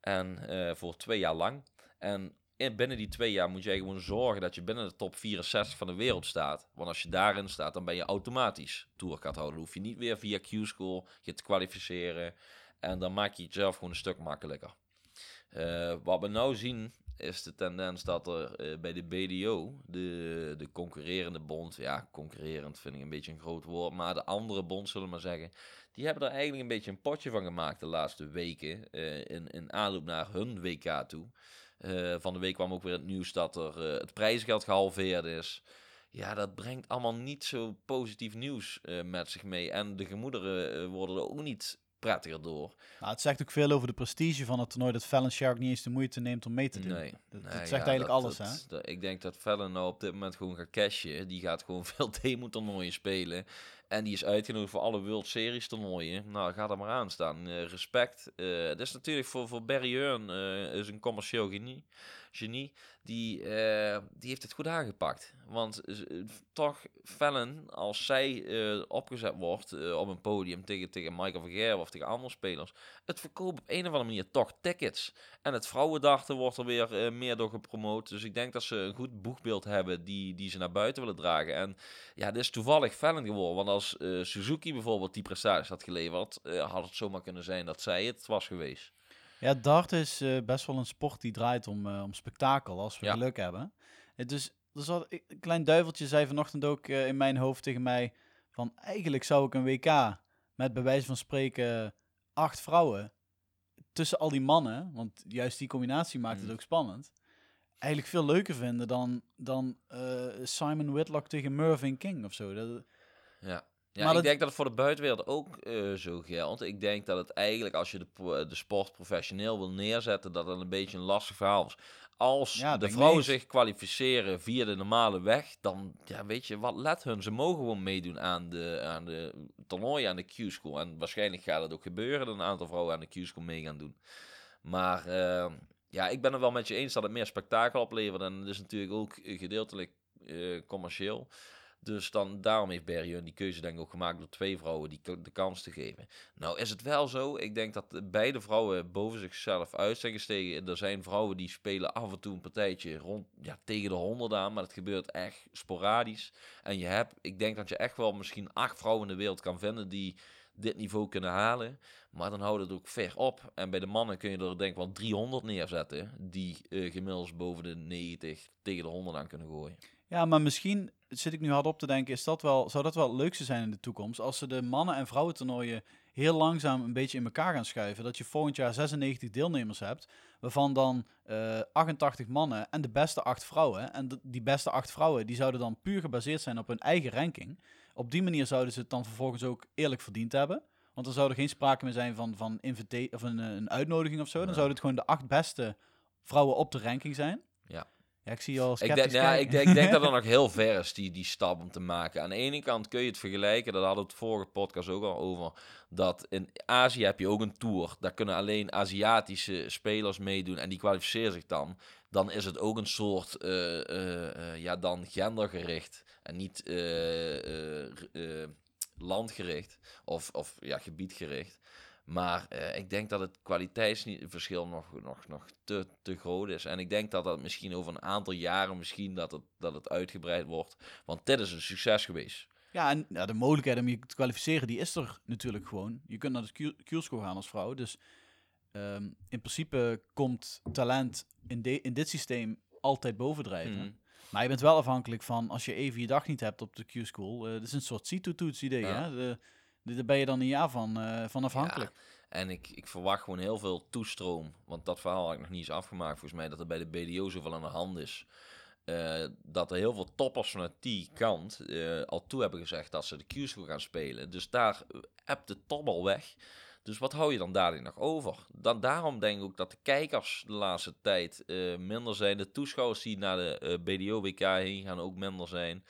[SPEAKER 2] En voor twee jaar lang. En in, binnen die twee jaar moet jij gewoon zorgen dat je binnen de top 64 van de wereld staat. Want als je daarin staat, dan ben je automatisch tourkaarthouder. Dan hoef je niet weer via Q-School je te kwalificeren. En dan maak je het zelf gewoon een stuk makkelijker. Eh, wat we nou zien is de tendens dat er eh, bij de BDO, de, de concurrerende bond, ja, concurrerend vind ik een beetje een groot woord, maar de andere bond, zullen we maar zeggen, die hebben er eigenlijk een beetje een potje van gemaakt de laatste weken, eh, in, in aanloop naar hun WK toe. Eh, van de week kwam ook weer het nieuws dat er eh, het prijsgeld gehalveerd is. Ja, dat brengt allemaal niet zo positief nieuws eh, met zich mee. En de gemoederen worden er ook niet prettiger door.
[SPEAKER 1] Nou, het zegt ook veel over de prestige van het toernooi dat Fallon Shark niet eens de moeite neemt om mee te doen.
[SPEAKER 2] Nee,
[SPEAKER 1] dat,
[SPEAKER 2] nee,
[SPEAKER 1] zegt
[SPEAKER 2] ja,
[SPEAKER 1] eigenlijk
[SPEAKER 2] dat-
[SPEAKER 1] alles,
[SPEAKER 2] dat-
[SPEAKER 1] hè?
[SPEAKER 2] ik denk dat Fallon nou op dit moment gewoon gaat cashen. Die gaat gewoon veel demo-toernooien spelen. En die is uitgenodigd voor alle World Series toernooien. Nou, ga er maar aan staan. Eh, respect. Eh dat is natuurlijk voor, voor Barry Hearn, eh, is een commercieel genie. Genie die, eh, die heeft het goed aangepakt. Want eh, toch, Fallon, als zij eh, opgezet wordt op een podium tegen, tegen Michael Vergeer of tegen andere spelers, het verkoopt op een of andere manier toch tickets. En het vrouwendachten wordt er weer meer door gepromoot. Dus ik denk dat ze een goed boegbeeld hebben die, die ze naar buiten willen dragen. En ja, dit is toevallig Fallon geworden. Want als Suzuki bijvoorbeeld die prestaties had geleverd, had het zomaar kunnen zijn dat zij het was geweest.
[SPEAKER 1] Ja, dart is eh, best wel een sport die draait om, eh, om spektakel, als we
[SPEAKER 2] Ja.
[SPEAKER 1] geluk hebben. Het dus, er zat, een klein duiveltje zei vanochtend ook eh, in mijn hoofd tegen mij van eigenlijk zou ik een WK met bij wijze van spreken acht vrouwen tussen al die mannen, want juist die combinatie maakt het
[SPEAKER 2] Mm.
[SPEAKER 1] ook spannend, eigenlijk veel leuker vinden dan, dan Simon Whitlock tegen Mervyn King of zo. Dat,
[SPEAKER 2] Ja. Ja,
[SPEAKER 1] Maar
[SPEAKER 2] ik
[SPEAKER 1] dat-
[SPEAKER 2] denk dat het voor de buitenwereld ook eh, zo geldt. Ik denk dat het eigenlijk, als je de, de sport professioneel wil neerzetten, dat het een beetje een lastig verhaal is. Als
[SPEAKER 1] Ja,
[SPEAKER 2] de vrouwen zich kwalificeren via de normale weg, dan ja, weet je, wat let hun? Ze mogen gewoon meedoen aan de, aan de toernooien, aan de Q-school. En waarschijnlijk gaat het ook gebeuren dat een aantal vrouwen aan de Q-school mee gaan doen. Maar eh, ja, ik ben het wel met je eens dat het meer spektakel oplevert. En het is natuurlijk ook eh, gedeeltelijk eh, commercieel. Dus dan, daarom heeft Bergen die keuze denk ik ook gemaakt door twee vrouwen die de kans te geven. Nou is het wel zo, ik denk dat de beide vrouwen boven zichzelf uit zijn gestegen. Er zijn vrouwen die spelen af en toe een partijtje rond, ja, tegen de honderd aan, maar dat gebeurt echt sporadisch. En je hebt, ik denk dat je echt wel misschien acht vrouwen in de wereld kan vinden die dit niveau kunnen halen. Maar dan houdt het ook ver op. En bij de mannen kun je er denk ik wel 300 neerzetten die eh gemiddeld boven de 90 tegen de 100 aan kunnen gooien.
[SPEAKER 1] Ja, maar misschien zit ik nu hard op te denken, is dat wel, zou dat wel het leukste zijn in de toekomst? Als ze de mannen- en vrouwentoernooien heel langzaam een beetje in elkaar gaan schuiven. Dat je volgend jaar 96 deelnemers hebt, waarvan dan eh 88 mannen en de beste 8 vrouwen. En die beste 8 vrouwen, die zouden dan puur gebaseerd zijn op hun eigen ranking. Op die manier zouden ze het dan vervolgens ook eerlijk verdiend hebben. Want zou er geen sprake meer zijn van, van invita- of een, eh, een uitnodiging of zo. Dan zouden het gewoon de acht beste vrouwen op de ranking zijn.
[SPEAKER 2] Ja.
[SPEAKER 1] Ja, ik zie je al
[SPEAKER 2] Ik denk, ja, ik, denk, ik denk dat er nog heel ver is, die, die stap om te maken. Aan de ene kant kun je het vergelijken, dat hadden we het vorige podcast ook al over, dat in Azië heb je ook een tour. Daar kunnen alleen Aziatische spelers meedoen en die kwalificeren zich dan. Dan is het ook een soort, eh, eh, eh, ja, dan gendergericht en niet landgericht of, of ja, gebiedgericht. Maar eh, ik denk dat het kwaliteitsverschil nog, nog, nog te, te groot is. En ik denk dat dat misschien over een aantal jaren misschien dat het, dat het uitgebreid wordt. Want dit is een succes geweest.
[SPEAKER 1] Ja, en ja, de mogelijkheid om je te kwalificeren, die is er natuurlijk gewoon. Je kunt naar de Q-school gaan als vrouw. Dus ehm, in principe komt talent in, de, in dit systeem altijd bovendrijven.
[SPEAKER 2] Mhm.
[SPEAKER 1] Maar je bent wel afhankelijk van, als je even je dag niet hebt op de Q-school, eh dat is een soort CITO-toets idee,
[SPEAKER 2] Ja.
[SPEAKER 1] hè? De- daar ben je dan een jaar van, eh, van afhankelijk.
[SPEAKER 2] En ik, ik verwacht gewoon heel veel toestroom. Want dat verhaal had ik nog niet eens afgemaakt. Volgens mij dat er bij de BDO zoveel aan de hand is. Eh, dat er heel veel toppers vanuit die kant eh, al toe hebben gezegd dat ze de Q-school gaan spelen. Dus daar hebt de top al weg. Dus wat hou je dan daarin nog over? Dan, daarom denk ik ook dat de kijkers de laatste tijd minder zijn. De toeschouwers die naar de BDO-WK heen gaan ook minder zijn.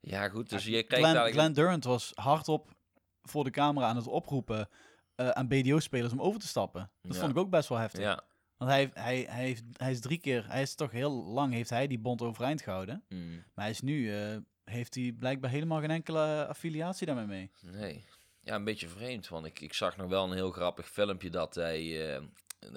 [SPEAKER 2] Ja, goed. Dus je kijkt
[SPEAKER 1] Glenn,
[SPEAKER 2] eigenlijk...
[SPEAKER 1] Glenn Durant was hardop voor de camera aan het oproepen eh, aan BDO-spelers om over te stappen. Dat
[SPEAKER 2] Ja.
[SPEAKER 1] vond ik ook best wel heftig.
[SPEAKER 2] Ja.
[SPEAKER 1] Want hij, hij, hij, heeft, hij is drie keer, hij is toch heel lang, heeft hij die bond overeind gehouden.
[SPEAKER 2] Mm,
[SPEAKER 1] Maar hij is nu, eh, heeft hij blijkbaar helemaal geen enkele affiliatie daarmee mee.
[SPEAKER 2] nee. Ja, een beetje vreemd. Want ik, ik zag nog wel een heel grappig filmpje dat hij... eh,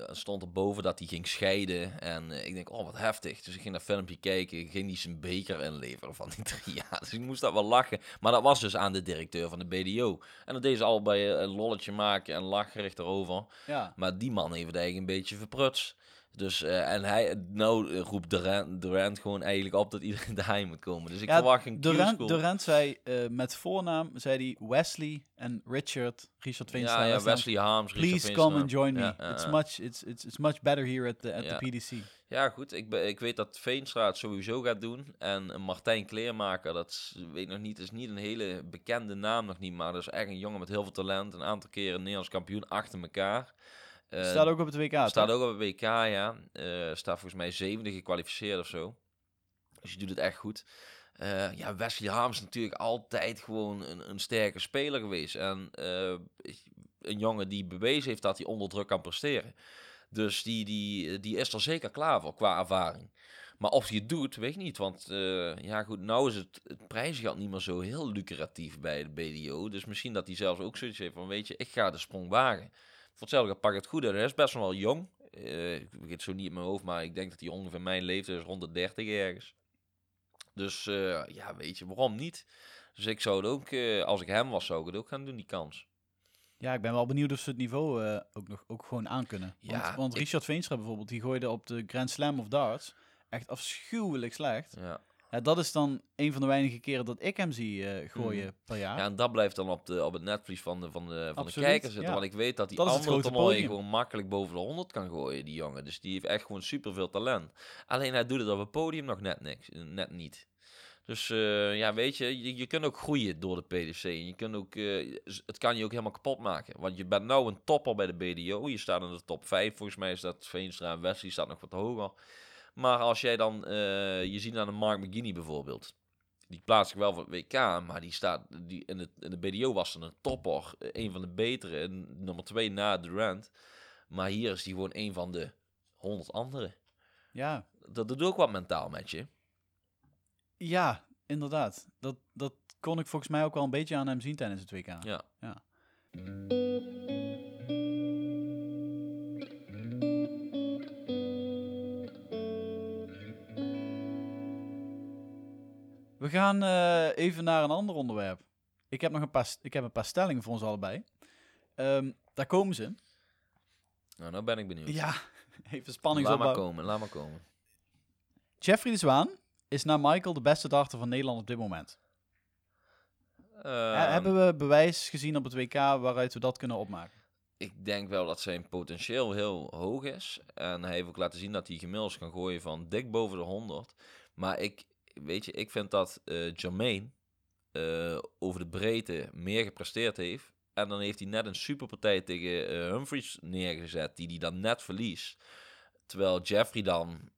[SPEAKER 2] er stond erboven dat hij ging scheiden. En eh, ik denk, oh wat heftig. Dus ik ging dat filmpje kijken. Ging hij zijn beker inleveren van die drie jaar. Dus ik moest dat wel lachen. Maar dat was dus aan de directeur van de BDO. En dat deed ze allebei een lolletje maken en lacherig erover.
[SPEAKER 1] Ja,
[SPEAKER 2] Maar die man heeft het eigenlijk een beetje verprutst. Dus, eh, en hij, nou eh, roept Durant, Durant gewoon eigenlijk op dat iedereen daarheen moet komen. Dus ik
[SPEAKER 1] ja
[SPEAKER 2] verwacht een
[SPEAKER 1] Durant. Durant zei eh, met voornaam, zei hij Wesley en Richard, Richard Veenstra.
[SPEAKER 2] Ja, ja,
[SPEAKER 1] Wesley,
[SPEAKER 2] Harms, Richard
[SPEAKER 1] Please come and join me.
[SPEAKER 2] Ja,
[SPEAKER 1] it's, much, it's, it's, it's much better here at the, at the PDC.
[SPEAKER 2] Ja, goed. Ik, ik weet dat Veenstra het sowieso gaat doen. En Martijn Kleermaker, dat is, weet ik nog niet, is niet een hele bekende naam nog niet. Maar dat is echt een jongen met heel veel talent. Een aantal keren Nederlands kampioen achter elkaar. Eh,
[SPEAKER 1] Staat ook op het WK,
[SPEAKER 2] Staat
[SPEAKER 1] toch?
[SPEAKER 2] ook op het WK, ja. Eh, staat volgens mij zevende gekwalificeerd of zo. Dus je doet het echt goed. Eh, ja, Wesley Harms is natuurlijk altijd gewoon een, een sterke speler geweest. En een jongen die bewezen heeft dat hij onder druk kan presteren. Dus die, die, die is er zeker klaar voor qua ervaring. Maar of hij het doet, weet ik niet. Want ja, goed, nou is het, het prijsgeld niet meer zo heel lucratief bij de BDO. Dus misschien dat hij zelfs ook zoiets heeft van, weet je, ik ga de sprong wagen. Voor hetzelfde pak het goed uit. Hij is best wel jong. Eh, ik weet het zo niet in mijn hoofd, maar ik denk dat hij ongeveer mijn leeftijd is, rond de 30 ergens. Dus eh, ja, weet je, waarom niet? Dus ik zou het ook, eh, als ik hem was, zou ik het ook gaan doen, die kans.
[SPEAKER 1] Ja, ik ben wel benieuwd of ze het niveau ook nog ook gewoon aankunnen.
[SPEAKER 2] Ja,
[SPEAKER 1] want
[SPEAKER 2] ik-
[SPEAKER 1] Richard Veenstra bijvoorbeeld, die gooide op de Grand Slam of Darts echt afschuwelijk slecht.
[SPEAKER 2] Ja.
[SPEAKER 1] Ja, dat is dan een van de weinige keren dat ik hem zie eh, gooien
[SPEAKER 2] Mhm.
[SPEAKER 1] per jaar.
[SPEAKER 2] ja, en dat blijft dan op, de, op het netvlies van de, van de, van de kijker zitten.
[SPEAKER 1] ja.
[SPEAKER 2] Want ik weet dat die
[SPEAKER 1] Dat
[SPEAKER 2] andere
[SPEAKER 1] podium.
[SPEAKER 2] gewoon makkelijk boven de 100 kan gooien, die jongen. Dus die heeft echt gewoon superveel talent. Alleen hij doet het op het podium nog net, niks, net niet. Dus eh, ja, weet je, je, je kunt ook groeien door de PDC. En je kunt ook, eh, het kan je ook helemaal kapot maken. Want je bent nou een topper bij de BDO. Je staat in de top 5. Volgens mij is dat Veenstra en Wesley staat nog wat hoger. Maar als jij dan, eh, je ziet aan de Mark McGinney bijvoorbeeld. Die plaatst zich wel voor het WK, maar die staat die, in, het, in de BDO was er een topper. eh, Een van de betere. en Nummer 2 na Durant. Maar hier is die gewoon een van de 100 anderen.
[SPEAKER 1] Ja,
[SPEAKER 2] Dat doet ook wat mentaal met je.
[SPEAKER 1] ja inderdaad. Dat, dat kon ik volgens mij ook wel een beetje aan hem zien tijdens het WK.
[SPEAKER 2] Ja.
[SPEAKER 1] Ja. We gaan eh, even naar een ander onderwerp. Ik heb nog een paar, ik heb een paar stellingen voor ons allebei. Ehm, daar komen ze.
[SPEAKER 2] Nou, nou ben ik benieuwd.
[SPEAKER 1] Ja, even spanning
[SPEAKER 2] laat maar komen, laat maar komen.
[SPEAKER 1] Jeffrey de Zwaan is na Michael de beste darter van Nederland op dit moment.
[SPEAKER 2] Ehm,
[SPEAKER 1] He- Hebben we bewijs gezien op het WK waaruit we dat kunnen opmaken?
[SPEAKER 2] Ik denk wel dat zijn potentieel heel hoog is. En hij heeft ook laten zien dat hij gemiddeld kan gooien van dik boven de 100. Maar ik, weet je, ik vind dat eh Jermaine eh, over de breedte meer gepresteerd heeft. En dan heeft hij net een superpartij tegen eh, Humphries neergezet, die hij dan net verliest. Terwijl Jeffrey dan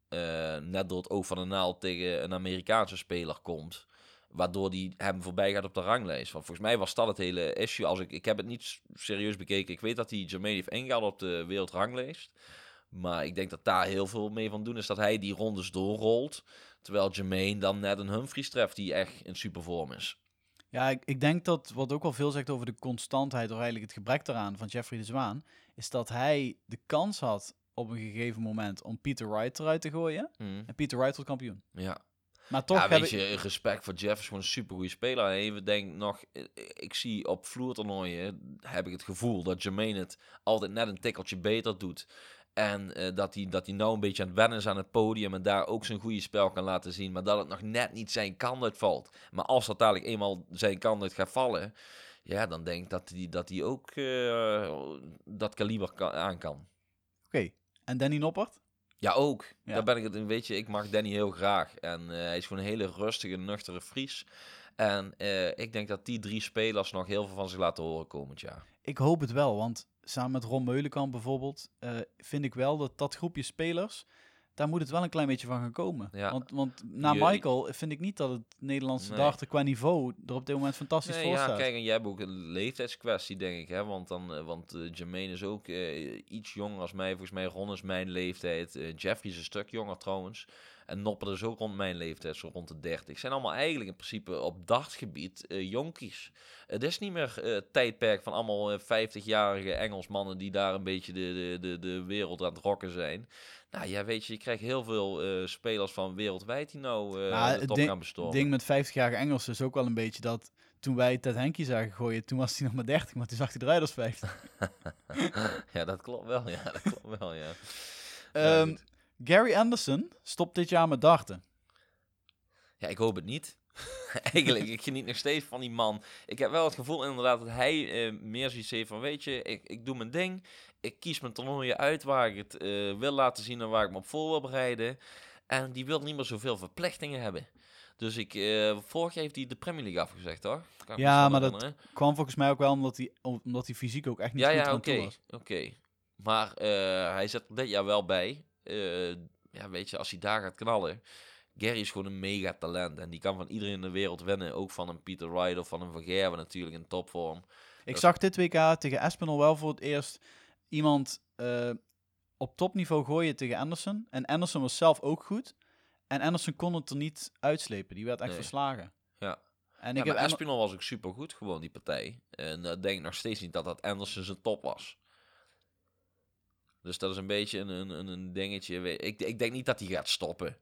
[SPEAKER 2] net door het oog van de naald tegen een Amerikaanse speler komt. Waardoor die hem voorbij gaat op de ranglijst. Want volgens mij was dat het hele issue. Als ik, ik heb het niet serieus bekeken. Ik weet dat hij Jermaine heeft ingehaald op de wereldranglijst. Maar ik denk dat daar heel veel mee van doen is dat hij die rondes doorrolt. Terwijl Jermaine dan net een Humphries treft die echt in supervorm is.
[SPEAKER 1] Ja, ik, ik denk dat wat ook wel veel zegt over de constantheid, of eigenlijk het gebrek daaraan van Jeffrey de Zwaan, is dat hij de kans had op een gegeven moment om Peter Wright eruit te gooien.
[SPEAKER 2] Mm.
[SPEAKER 1] En Peter Wright wordt kampioen.
[SPEAKER 2] Ja.
[SPEAKER 1] Maar toch
[SPEAKER 2] ja, weet
[SPEAKER 1] ik...
[SPEAKER 2] je, respect voor Jeff is gewoon een supergoeie speler. En even denk nog, eh, ik zie op vloertoernooien, heb ik het gevoel dat Jermaine het altijd net een tikkeltje beter doet. En eh, dat hij dat hij nou een beetje aan het wennen is aan het podium en daar ook zijn goede spel kan laten zien. Maar dat het nog net niet zijn kant uitvalt. Maar als dat dadelijk eenmaal zijn kant uit gaat vallen, ja, dan denk ik dat hij dat hij ook eh, dat kaliber kan, aan kan.
[SPEAKER 1] Oké, en Danny Noppert?
[SPEAKER 2] Ja, ook.
[SPEAKER 1] Ja.
[SPEAKER 2] Daar ben ik het in. Weet je, ik mag Danny heel graag. En eh, hij is gewoon een hele rustige, nuchtere Fries. En ik denk dat die drie spelers nog heel veel van zich laten horen komend jaar.
[SPEAKER 1] ik hoop het wel, want samen met Ron Meulenkamp bijvoorbeeld, eh, vind ik wel dat dat groepje spelers, daar moet het wel een klein beetje van gaan komen.
[SPEAKER 2] Ja.
[SPEAKER 1] Want, want na Michael vind ik niet dat het Nederlandse
[SPEAKER 2] Nee.
[SPEAKER 1] qua niveau er op dit moment fantastisch
[SPEAKER 2] Nee,
[SPEAKER 1] voor
[SPEAKER 2] ja,
[SPEAKER 1] staat.
[SPEAKER 2] kijk, en jij hebt ook een leeftijdskwestie, denk ik. Hè? Want, dan, eh, want eh, Jermaine is ook iets jonger als mij. Volgens mij Ron is mijn leeftijd. Jeffrey is een stuk jonger trouwens. En Nopper is ook rond mijn leeftijd, zo rond de 30. Zijn allemaal eigenlijk in principe op dartgebied eh jonkies. Het is niet meer eh, het tijdperk van allemaal eh, 50-jarige Engelsmannen die daar een beetje de, de, de, de wereld aan het rocken zijn. Nou ja, weet je, je krijgt heel veel eh, spelers van wereldwijd die nou eh
[SPEAKER 1] Nou,
[SPEAKER 2] de
[SPEAKER 1] het
[SPEAKER 2] top
[SPEAKER 1] ding-
[SPEAKER 2] gaan
[SPEAKER 1] Het
[SPEAKER 2] bestormen.
[SPEAKER 1] ding met 50-jarige Engels is ook wel een beetje dat toen wij Ted Henkie zagen gooien, toen was hij nog maar 30, maar toen zag hij eruit als 50.
[SPEAKER 2] Ja, dat klopt wel. Ja, dat klopt wel, ja. Ja,
[SPEAKER 1] Ehm. Gary Anderson stopt dit jaar met darten.
[SPEAKER 2] Ja, ik hoop het niet. Eigenlijk, ik geniet nog steeds van die man. Ik heb wel het gevoel inderdaad dat hij eh, meer zoiets heeft van, weet je, ik, ik doe mijn ding. Ik kies mijn toernooien uit waar ik het eh, wil laten zien en waar ik me op voor wil bereiden. En die wil niet meer zoveel verplichtingen hebben. Dus ik, eh, vorig jaar heeft hij de Premier League afgezegd, me
[SPEAKER 1] Ja, maar dat. Kwam volgens mij ook wel omdat hij, omdat hij fysiek ook echt niet
[SPEAKER 2] Ja,
[SPEAKER 1] goed
[SPEAKER 2] ja, oké.
[SPEAKER 1] was.
[SPEAKER 2] oké. Maar eh, hij er dit jaar wel bij. Eh, ja, weet je, als hij daar gaat knallen. Gary is gewoon een mega talent. En die kan van iedereen in de wereld winnen. Ook van een Peter of van een Van Gerwen natuurlijk in topvorm.
[SPEAKER 1] Ik zag dit WK tegen Espinol wel voor het eerst iemand eh, op topniveau gooien tegen Anderson. En Anderson was zelf ook goed. En Anderson kon het er niet uitslepen. Die werd echt
[SPEAKER 2] Nee.
[SPEAKER 1] verslagen.
[SPEAKER 2] Ja.
[SPEAKER 1] En
[SPEAKER 2] Ja,
[SPEAKER 1] ik heb
[SPEAKER 2] Espinol was ook super goed, gewoon die partij. En ik denk nog steeds niet dat dat Anderson zijn top was. Dus dat is een beetje een, een, een- dingetje. Ik, ik denk niet dat hij gaat stoppen.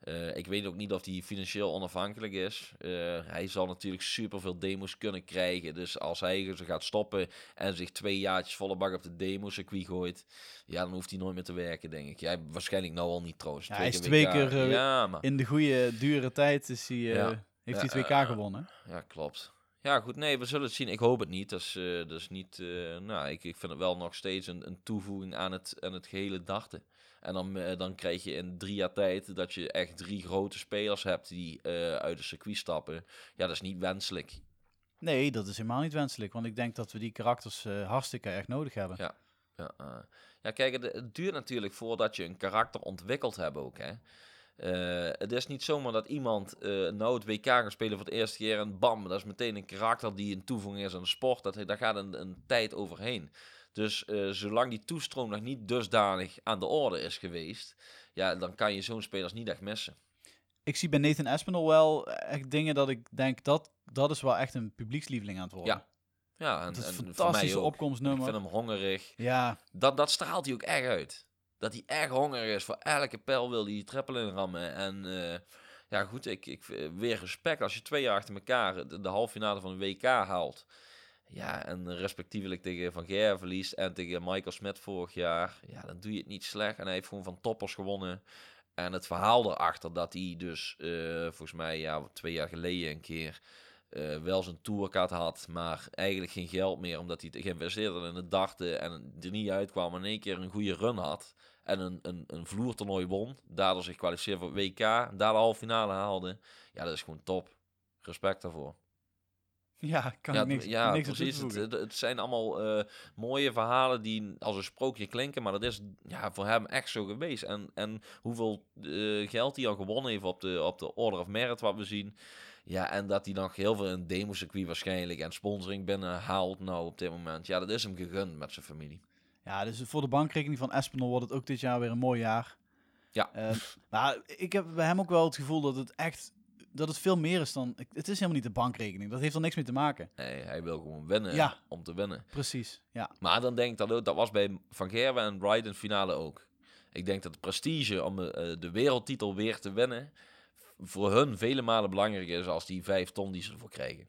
[SPEAKER 2] Eh, ik weet ook niet of hij financieel onafhankelijk is. Eh, hij zal natuurlijk superveel demo's kunnen krijgen. Dus als hij ze gaat stoppen en zich twee jaartjes volle bak op de demo-circuit gooit... ja, dan hoeft hij nooit meer te werken, denk ik. Jij waarschijnlijk nou al niet trouwens.
[SPEAKER 1] Ja, hij is twee
[SPEAKER 2] WK.
[SPEAKER 1] keer, eh,
[SPEAKER 2] ja, maar...
[SPEAKER 1] in de goede, dure tijd is hij, heeft hij 2K
[SPEAKER 2] eh,
[SPEAKER 1] gewonnen.
[SPEAKER 2] Ja, klopt. Ja, goed. Nee, we zullen het zien. Ik hoop het niet. Dat is, eh, dat is niet... eh, nou, ik, ik vind het wel nog steeds een, een toevoeging aan het, aan het gehele darten. En dan, eh, dan krijg je in drie jaar tijd dat je echt drie grote spelers hebt die uit de circuit stappen. Ja, dat is niet wenselijk.
[SPEAKER 1] Nee, dat is helemaal niet wenselijk. Want ik denk dat we die karakters hartstikke erg nodig hebben.
[SPEAKER 2] Ja. Ja, ja kijk, het, het duurt natuurlijk voordat je een karakter ontwikkeld hebt ook, hè. Eh, het is niet zomaar dat iemand eh, nou het WK gaat spelen voor het eerste keer en bam, dat is meteen een karakter die een toevoeging is aan de sport. Dat, daar gaat een, een tijd overheen. Dus eh, zolang die toestroom nog niet dusdanig aan de orde is geweest, ja, dan kan je zo'n spelers niet echt missen.
[SPEAKER 1] Ik zie bij Nathan Espinol wel echt dingen dat ik denk dat dat is wel echt een publiekslieveling aan het worden.
[SPEAKER 2] Ja, Ja, en,
[SPEAKER 1] is een fantastische
[SPEAKER 2] ook. Ik
[SPEAKER 1] opkomstnummer.
[SPEAKER 2] vind hem hongerig.
[SPEAKER 1] Ja,
[SPEAKER 2] Dat, dat straalt hij ook echt uit. Dat hij echt hongerig is. Voor elke pijl wil hij triple inrammen. En eh, ja, goed, ik, ik, eh, weer respect. Als je twee jaar achter elkaar de, halve finale van de WK haalt. Ja, en respectievelijk tegen Van Gerwen verliest en tegen Michael Smit vorig jaar. Ja, dan doe je het niet slecht. En hij heeft gewoon van toppers gewonnen. En het verhaal erachter dat hij dus, eh, volgens mij, ja, twee jaar geleden een keer wel zijn tourkaart had, maar eigenlijk geen geld meer, omdat hij geïnvesteerd had in het darten en er niet uitkwam en in één keer een goede run had en een, een, een vloertoernooi won, daardoor zich kwalificeerde voor WK, daar de halve finale haalde. Ja, dat is gewoon top. Respect daarvoor.
[SPEAKER 1] ja kan
[SPEAKER 2] ja,
[SPEAKER 1] ik niks,
[SPEAKER 2] ja
[SPEAKER 1] niks
[SPEAKER 2] precies. Het, zijn allemaal eh, mooie verhalen die als een sprookje klinken, maar dat is ja, voor hem echt zo geweest. En, en hoeveel eh, geld hij al gewonnen heeft op de, op de Order of Merit, wat we zien. Ja, en dat hij nog heel veel in demo-circuit waarschijnlijk en sponsoring binnen haalt nou op dit moment. Ja, dat is hem gegund met zijn familie.
[SPEAKER 1] Ja, dus voor de bankrekening van Espinol wordt het ook dit jaar weer een mooi jaar.
[SPEAKER 2] Ja.
[SPEAKER 1] Nou, ik heb bij hem ook wel het gevoel dat het echt dat het veel meer is dan. Het is helemaal niet de bankrekening. Dat heeft er niks mee te maken.
[SPEAKER 2] Nee, hij wil gewoon winnen
[SPEAKER 1] Ja.
[SPEAKER 2] om te winnen.
[SPEAKER 1] Precies. Ja.
[SPEAKER 2] Maar dan denk ik dat ook, dat was bij Van Gerwen en de finale ook. Ik denk dat de prestige om eh, de wereldtitel weer te winnen, voor hun vele malen belangrijker is als die vijf ton die ze ervoor krijgen.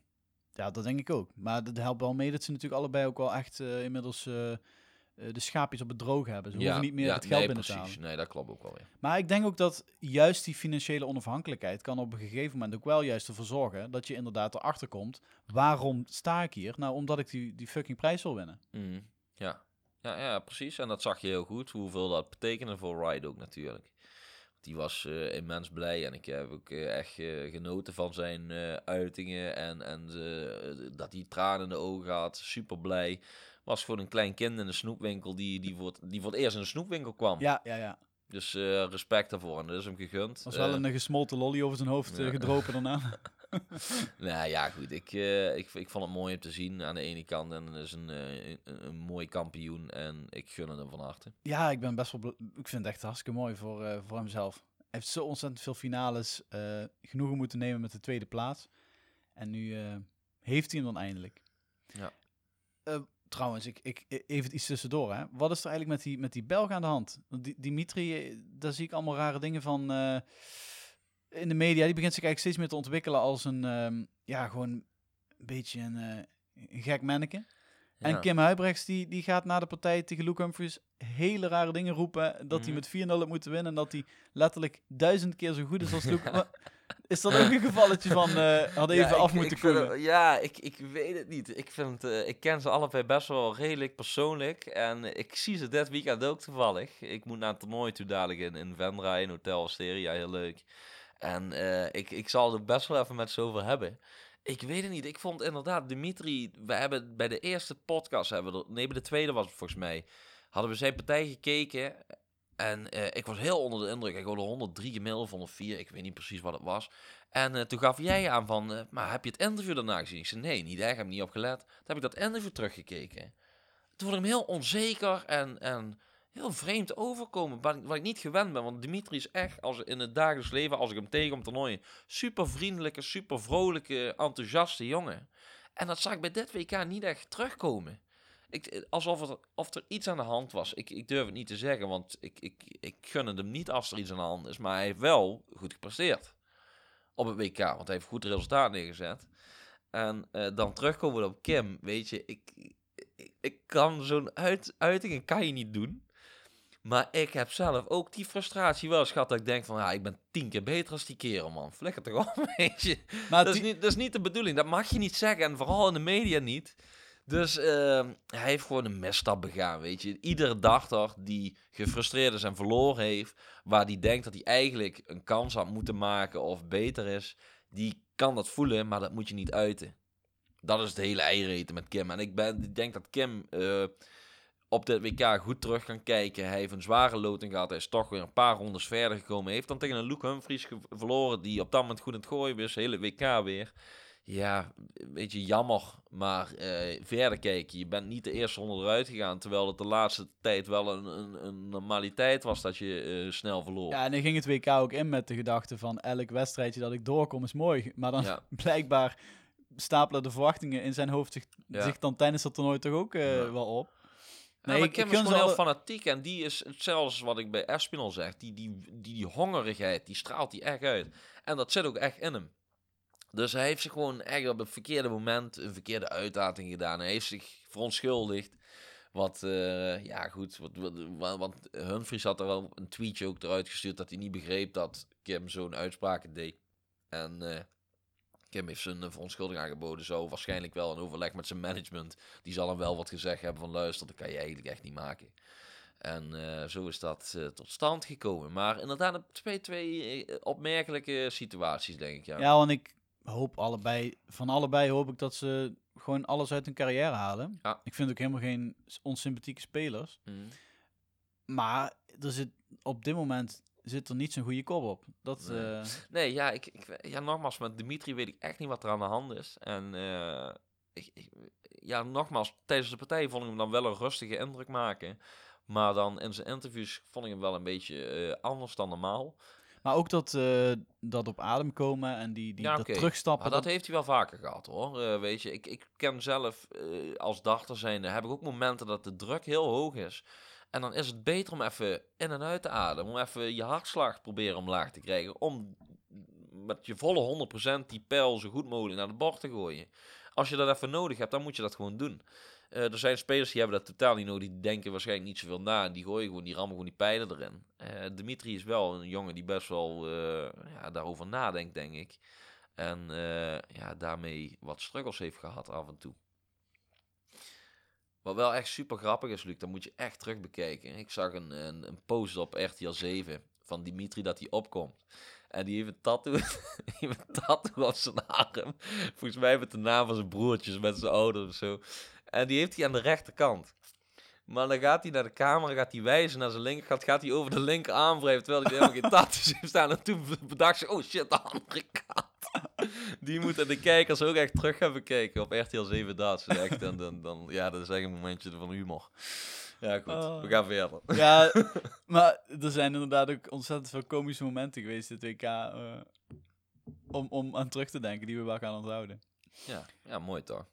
[SPEAKER 1] ja, dat denk ik ook. Maar dat helpt wel mee dat ze natuurlijk allebei ook wel echt eh, inmiddels eh, de schaapjes op het droog hebben. Ze hoeven niet meer
[SPEAKER 2] ja,
[SPEAKER 1] het geld
[SPEAKER 2] nee,
[SPEAKER 1] binnen te
[SPEAKER 2] precies.
[SPEAKER 1] halen.
[SPEAKER 2] Nee, dat klopt ook wel weer.
[SPEAKER 1] Maar ik denk ook dat juist die financiële onafhankelijkheid kan op een gegeven moment ook wel juist ervoor zorgen dat je inderdaad erachter komt. Waarom sta ik hier? Nou, omdat ik die, die fucking prijs wil winnen.
[SPEAKER 2] Mhm, Ja. Ja, ja, precies. En dat zag je heel goed, hoeveel dat betekende voor Wright ook natuurlijk. Die was eh, immens blij en ik heb ook eh, echt eh, genoten van zijn eh, uitingen en, en eh, dat hij tranen in de ogen had. Super blij. Was gewoon een klein kind in een snoepwinkel die, die, voor, het, die voor het eerst in een snoepwinkel kwam.
[SPEAKER 1] Ja, ja, ja.
[SPEAKER 2] Dus eh, respect daarvoor en dat is hem gegund.
[SPEAKER 1] was wel
[SPEAKER 2] Eh,
[SPEAKER 1] een eh, gesmolten lolly over zijn hoofd
[SPEAKER 2] ja.
[SPEAKER 1] gedropen daarna.
[SPEAKER 2] Nou ja, goed. Ik, ik, ik vond het mooi om te zien aan de ene kant. En is een, een, een mooi kampioen. En ik gun het hem van harte.
[SPEAKER 1] Ja, ik ben best wel. Ik vind het echt hartstikke mooi voor, voor hemzelf. Hij heeft zo ontzettend veel finales genoegen moeten nemen met de tweede plaats. En nu heeft hij hem dan eindelijk.
[SPEAKER 2] Ja.
[SPEAKER 1] Trouwens, ik, ik, e- even iets tussendoor. Hè. Wat is er eigenlijk met die, met die Belg aan de hand? Die, Dimitri, eh, daar zie ik allemaal rare dingen van. eh, in de media, die begint zich eigenlijk steeds meer te ontwikkelen als een. ehm, ja, gewoon een beetje een, eh, een gek manneke. En. Kim Huibrechts die, die gaat na de partij tegen Luke Humphries hele rare dingen roepen. Dat hij
[SPEAKER 2] Mhm.
[SPEAKER 1] met 4-0 heeft moeten winnen. En dat hij letterlijk duizend keer zo goed is als Luke. Is dat ook een gevalletje van eh had even
[SPEAKER 2] Ja,
[SPEAKER 1] af
[SPEAKER 2] ik-
[SPEAKER 1] moeten
[SPEAKER 2] ik vind
[SPEAKER 1] koelen?
[SPEAKER 2] het- ja, ik, ik weet het niet. Ik, vind, eh, ik ken ze allebei best wel redelijk persoonlijk. En ik zie ze dit weekend ook toevallig. Ik moet naar een toernooi toe dadelijk in, in Vendra, in Hotel Asteria. Heel leuk. En eh, ik, ik zal er best wel even met ze over hebben. Ik weet het niet. Ik vond inderdaad, Dimitri, we hebben bij de eerste podcast, hebben we er, nee, bij de tweede was het volgens mij, hadden we zijn partij gekeken. En eh, ik was heel onder de indruk. Ik hoorde 103 gemiddeld, 104, ik weet niet precies wat het was. En eh, toen gaf jij aan van, eh, maar heb je het interview daarna gezien? Ik zei, nee, niet echt, ik heb niet op gelet. Toen heb ik dat interview teruggekeken. Toen vond ik hem heel onzeker en, en heel vreemd overkomen, wat ik, wat ik niet gewend ben. Want Dimitri is echt, als in het dagelijks leven, als ik hem tegen op toernooien, super vriendelijke, super vrolijke, enthousiaste jongen. En dat zag ik bij dit WK niet echt terugkomen. Ik, alsof er, of er iets aan de hand was. Ik, ik durf het niet te zeggen, want ik, ik, ik gun het hem niet als er iets aan de hand is. Maar hij heeft wel goed gepresteerd op het WK, want hij heeft goed resultaat neergezet. En eh, dan terugkomen op Kim, weet je, ik, ik, ik kan zo'n uit, uitingen kan je niet doen. Maar ik heb zelf ook die frustratie wel eens gehad dat ik denk van, ja, ik ben tien keer beter als die kerel, man. Flikker toch op, weet je.
[SPEAKER 1] Maar
[SPEAKER 2] Dat is, niet, dat is niet de bedoeling. Dat mag je niet zeggen. En vooral in de media niet. Dus ehm, hij heeft gewoon een misstap begaan, weet je. Iedere dachter die gefrustreerd is en verloren heeft... waar die denkt dat hij eigenlijk een kans had moeten maken of beter is... die kan dat voelen, maar dat moet je niet uiten. Dat is het hele eiereten met Kim. En ik, ben, denk dat Kim eh, op dit WK goed terug kan kijken. Hij heeft een zware loting gehad. Hij is toch weer een paar rondes verder gekomen. Hij heeft dan tegen een Luke Humphries verloren... die op dat moment goed aan het gooien was. Hele WK weer ja, weet je, jammer. Maar eh, verder kijken, je bent niet de eerste ronde eruit gegaan. Terwijl het de laatste tijd wel een, een, een normaliteit was dat je eh, snel verloor.
[SPEAKER 1] Ja, en dan ging het WK ook in met de gedachte van elk wedstrijdje dat ik doorkom is mooi. Maar dan
[SPEAKER 2] Ja.
[SPEAKER 1] blijkbaar stapelen de verwachtingen in zijn hoofd zich,
[SPEAKER 2] Ja.
[SPEAKER 1] zich dan tijdens dat toernooi toch ook eh,
[SPEAKER 2] Ja.
[SPEAKER 1] wel op.
[SPEAKER 2] Nee, maar
[SPEAKER 1] ik-
[SPEAKER 2] Kim is gewoon heel fanatiek. En die is zelfs wat ik bij Espinal zeg. Die, die, die, die hongerigheid, die straalt hij echt uit. En dat zit ook echt in hem. Dus hij heeft zich gewoon echt op het verkeerde moment een verkeerde uitlating gedaan. Hij heeft zich verontschuldigd. Wat, eh, ja goed, wat, wat, wa- want Humphries had er al een tweetje ook eruit gestuurd dat hij niet begreep dat Kim zo'n uitspraak deed. En eh, Kim heeft zijn eh, verontschuldiging aangeboden. Zo waarschijnlijk wel een overleg met zijn management. Die zal hem wel wat gezegd hebben van luister, dat kan je eigenlijk echt niet maken. En zo is dat tot stand gekomen. Maar inderdaad, twee, twee opmerkelijke situaties, denk ik. Ja.
[SPEAKER 1] Ja, want ik hoop allebei, van allebei hoop ik dat ze gewoon alles uit hun carrière halen.
[SPEAKER 2] Ja.
[SPEAKER 1] Ik vind ook helemaal geen onsympathieke spelers.
[SPEAKER 2] Mhm.
[SPEAKER 1] Maar er zit, op dit moment zit er niet zo'n goede kop op. Dat,
[SPEAKER 2] Nee.
[SPEAKER 1] eh,
[SPEAKER 2] Nee, ja, ik, ik, ja, nogmaals, met Dimitri weet ik echt niet wat er aan de hand is. En eh, ik, ik- ja, nogmaals, tijdens de partij vond ik hem dan wel een rustige indruk maken. Maar dan in zijn interviews vond ik hem wel een beetje eh, anders dan normaal.
[SPEAKER 1] Maar ook dat, eh, dat op adem komen en die, die
[SPEAKER 2] Ja,
[SPEAKER 1] dat terugstappen.
[SPEAKER 2] Maar dat heeft hij wel vaker gehad hoor. Eh, weet je, ik, ik ken zelf eh, als dachter zijnde, heb ik ook momenten dat de druk heel hoog is. En dan is het beter om even in en uit te ademen. Om even je hartslag proberen omlaag te krijgen. Om met je volle 100% die pijl zo goed mogelijk naar de bord te gooien. Als je dat even nodig hebt, dan moet je dat gewoon doen. Eh, er zijn spelers die hebben dat totaal niet nodig. Die denken waarschijnlijk niet zoveel na. En die gooien gewoon, die rammen gewoon die pijlen erin. Eh, Dimitri is wel een jongen die best wel eh, ja, daarover nadenkt, denk ik. En ja, daarmee wat struggles heeft gehad af en toe. Wat wel echt super grappig is, Luc, dat moet je echt terug bekijken. Ik zag een, een, een post op RTL 7 van Dimitri dat hij opkomt. En die heeft een tattoo, die heeft een tattoo op zijn arm. Volgens mij met de naam van zijn broertjes, met zijn ouders of zo. En die heeft hij aan de rechterkant. Maar dan gaat hij naar de camera, gaat hij wijzen naar zijn linkerkant, gaat hij over de linkerarm wrijven, terwijl hij helemaal geen tattoos heeft staan. En toen bedacht ze, oh shit, de andere kant. Die moeten de kijkers ook echt terug gaan bekijken op RTL 7 Duits. Echt, en dan, dan, ja, dat is echt een momentje van humor. Ja, goed,
[SPEAKER 1] Oh.
[SPEAKER 2] we gaan verder.
[SPEAKER 1] Ja, maar er zijn inderdaad ook ontzettend veel komische momenten geweest dit WK. eh, om, om aan terug te denken, die we wel gaan onthouden.
[SPEAKER 2] Ja, ja mooi toch?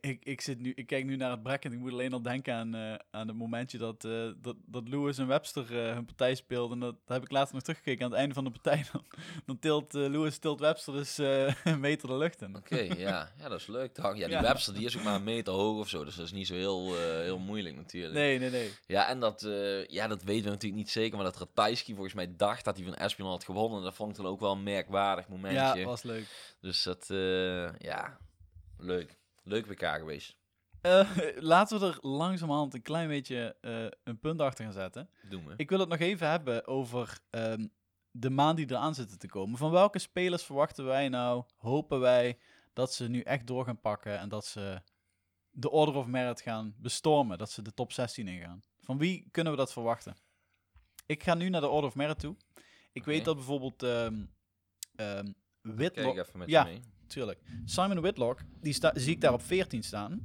[SPEAKER 1] Ik- Ik, zit nu, ik kijk nu naar het bracket en ik moet alleen al denken aan, eh, aan het momentje dat, eh, dat, dat Lewis en Webster eh, hun partij speelden. En dat, dat heb ik later nog teruggekeken aan het einde van de partij. Dan, dan tilt Lewis tilt Webster dus eh, een meter de lucht in.
[SPEAKER 2] Oké, ja. ja, dat is leuk toch? Ja, die
[SPEAKER 1] Ja.
[SPEAKER 2] Webster die is ook maar een meter hoog of zo, dus dat is niet zo heel, heel moeilijk natuurlijk.
[SPEAKER 1] Nee, nee, nee.
[SPEAKER 2] Ja, en dat, ja, dat weten we natuurlijk niet zeker, maar dat Ratajski volgens mij dacht dat hij van Espinal had gewonnen. Dat vond ik dan ook wel een merkwaardig momentje.
[SPEAKER 1] Ja, was leuk.
[SPEAKER 2] Dus dat, ja, leuk. Leuk WK geweest.
[SPEAKER 1] Eh, laten we er langzamerhand een klein beetje eh, een punt achter gaan zetten.
[SPEAKER 2] Doen we.
[SPEAKER 1] Ik wil het nog even hebben over ehm, de maand die eraan zitten te komen. Van welke spelers verwachten wij nou, hopen wij, dat ze nu echt door gaan pakken en dat ze de Order of Merit gaan bestormen, dat ze de top 16 ingaan? Van wie kunnen we dat verwachten? Ik ga nu naar de Order of Merit toe. Ik weet dat bijvoorbeeld Whitlock...
[SPEAKER 2] Kijk even met
[SPEAKER 1] Ja.
[SPEAKER 2] mee.
[SPEAKER 1] Tuurlijk. Simon Whitlock, die sta, zie ik daar op 14 staan.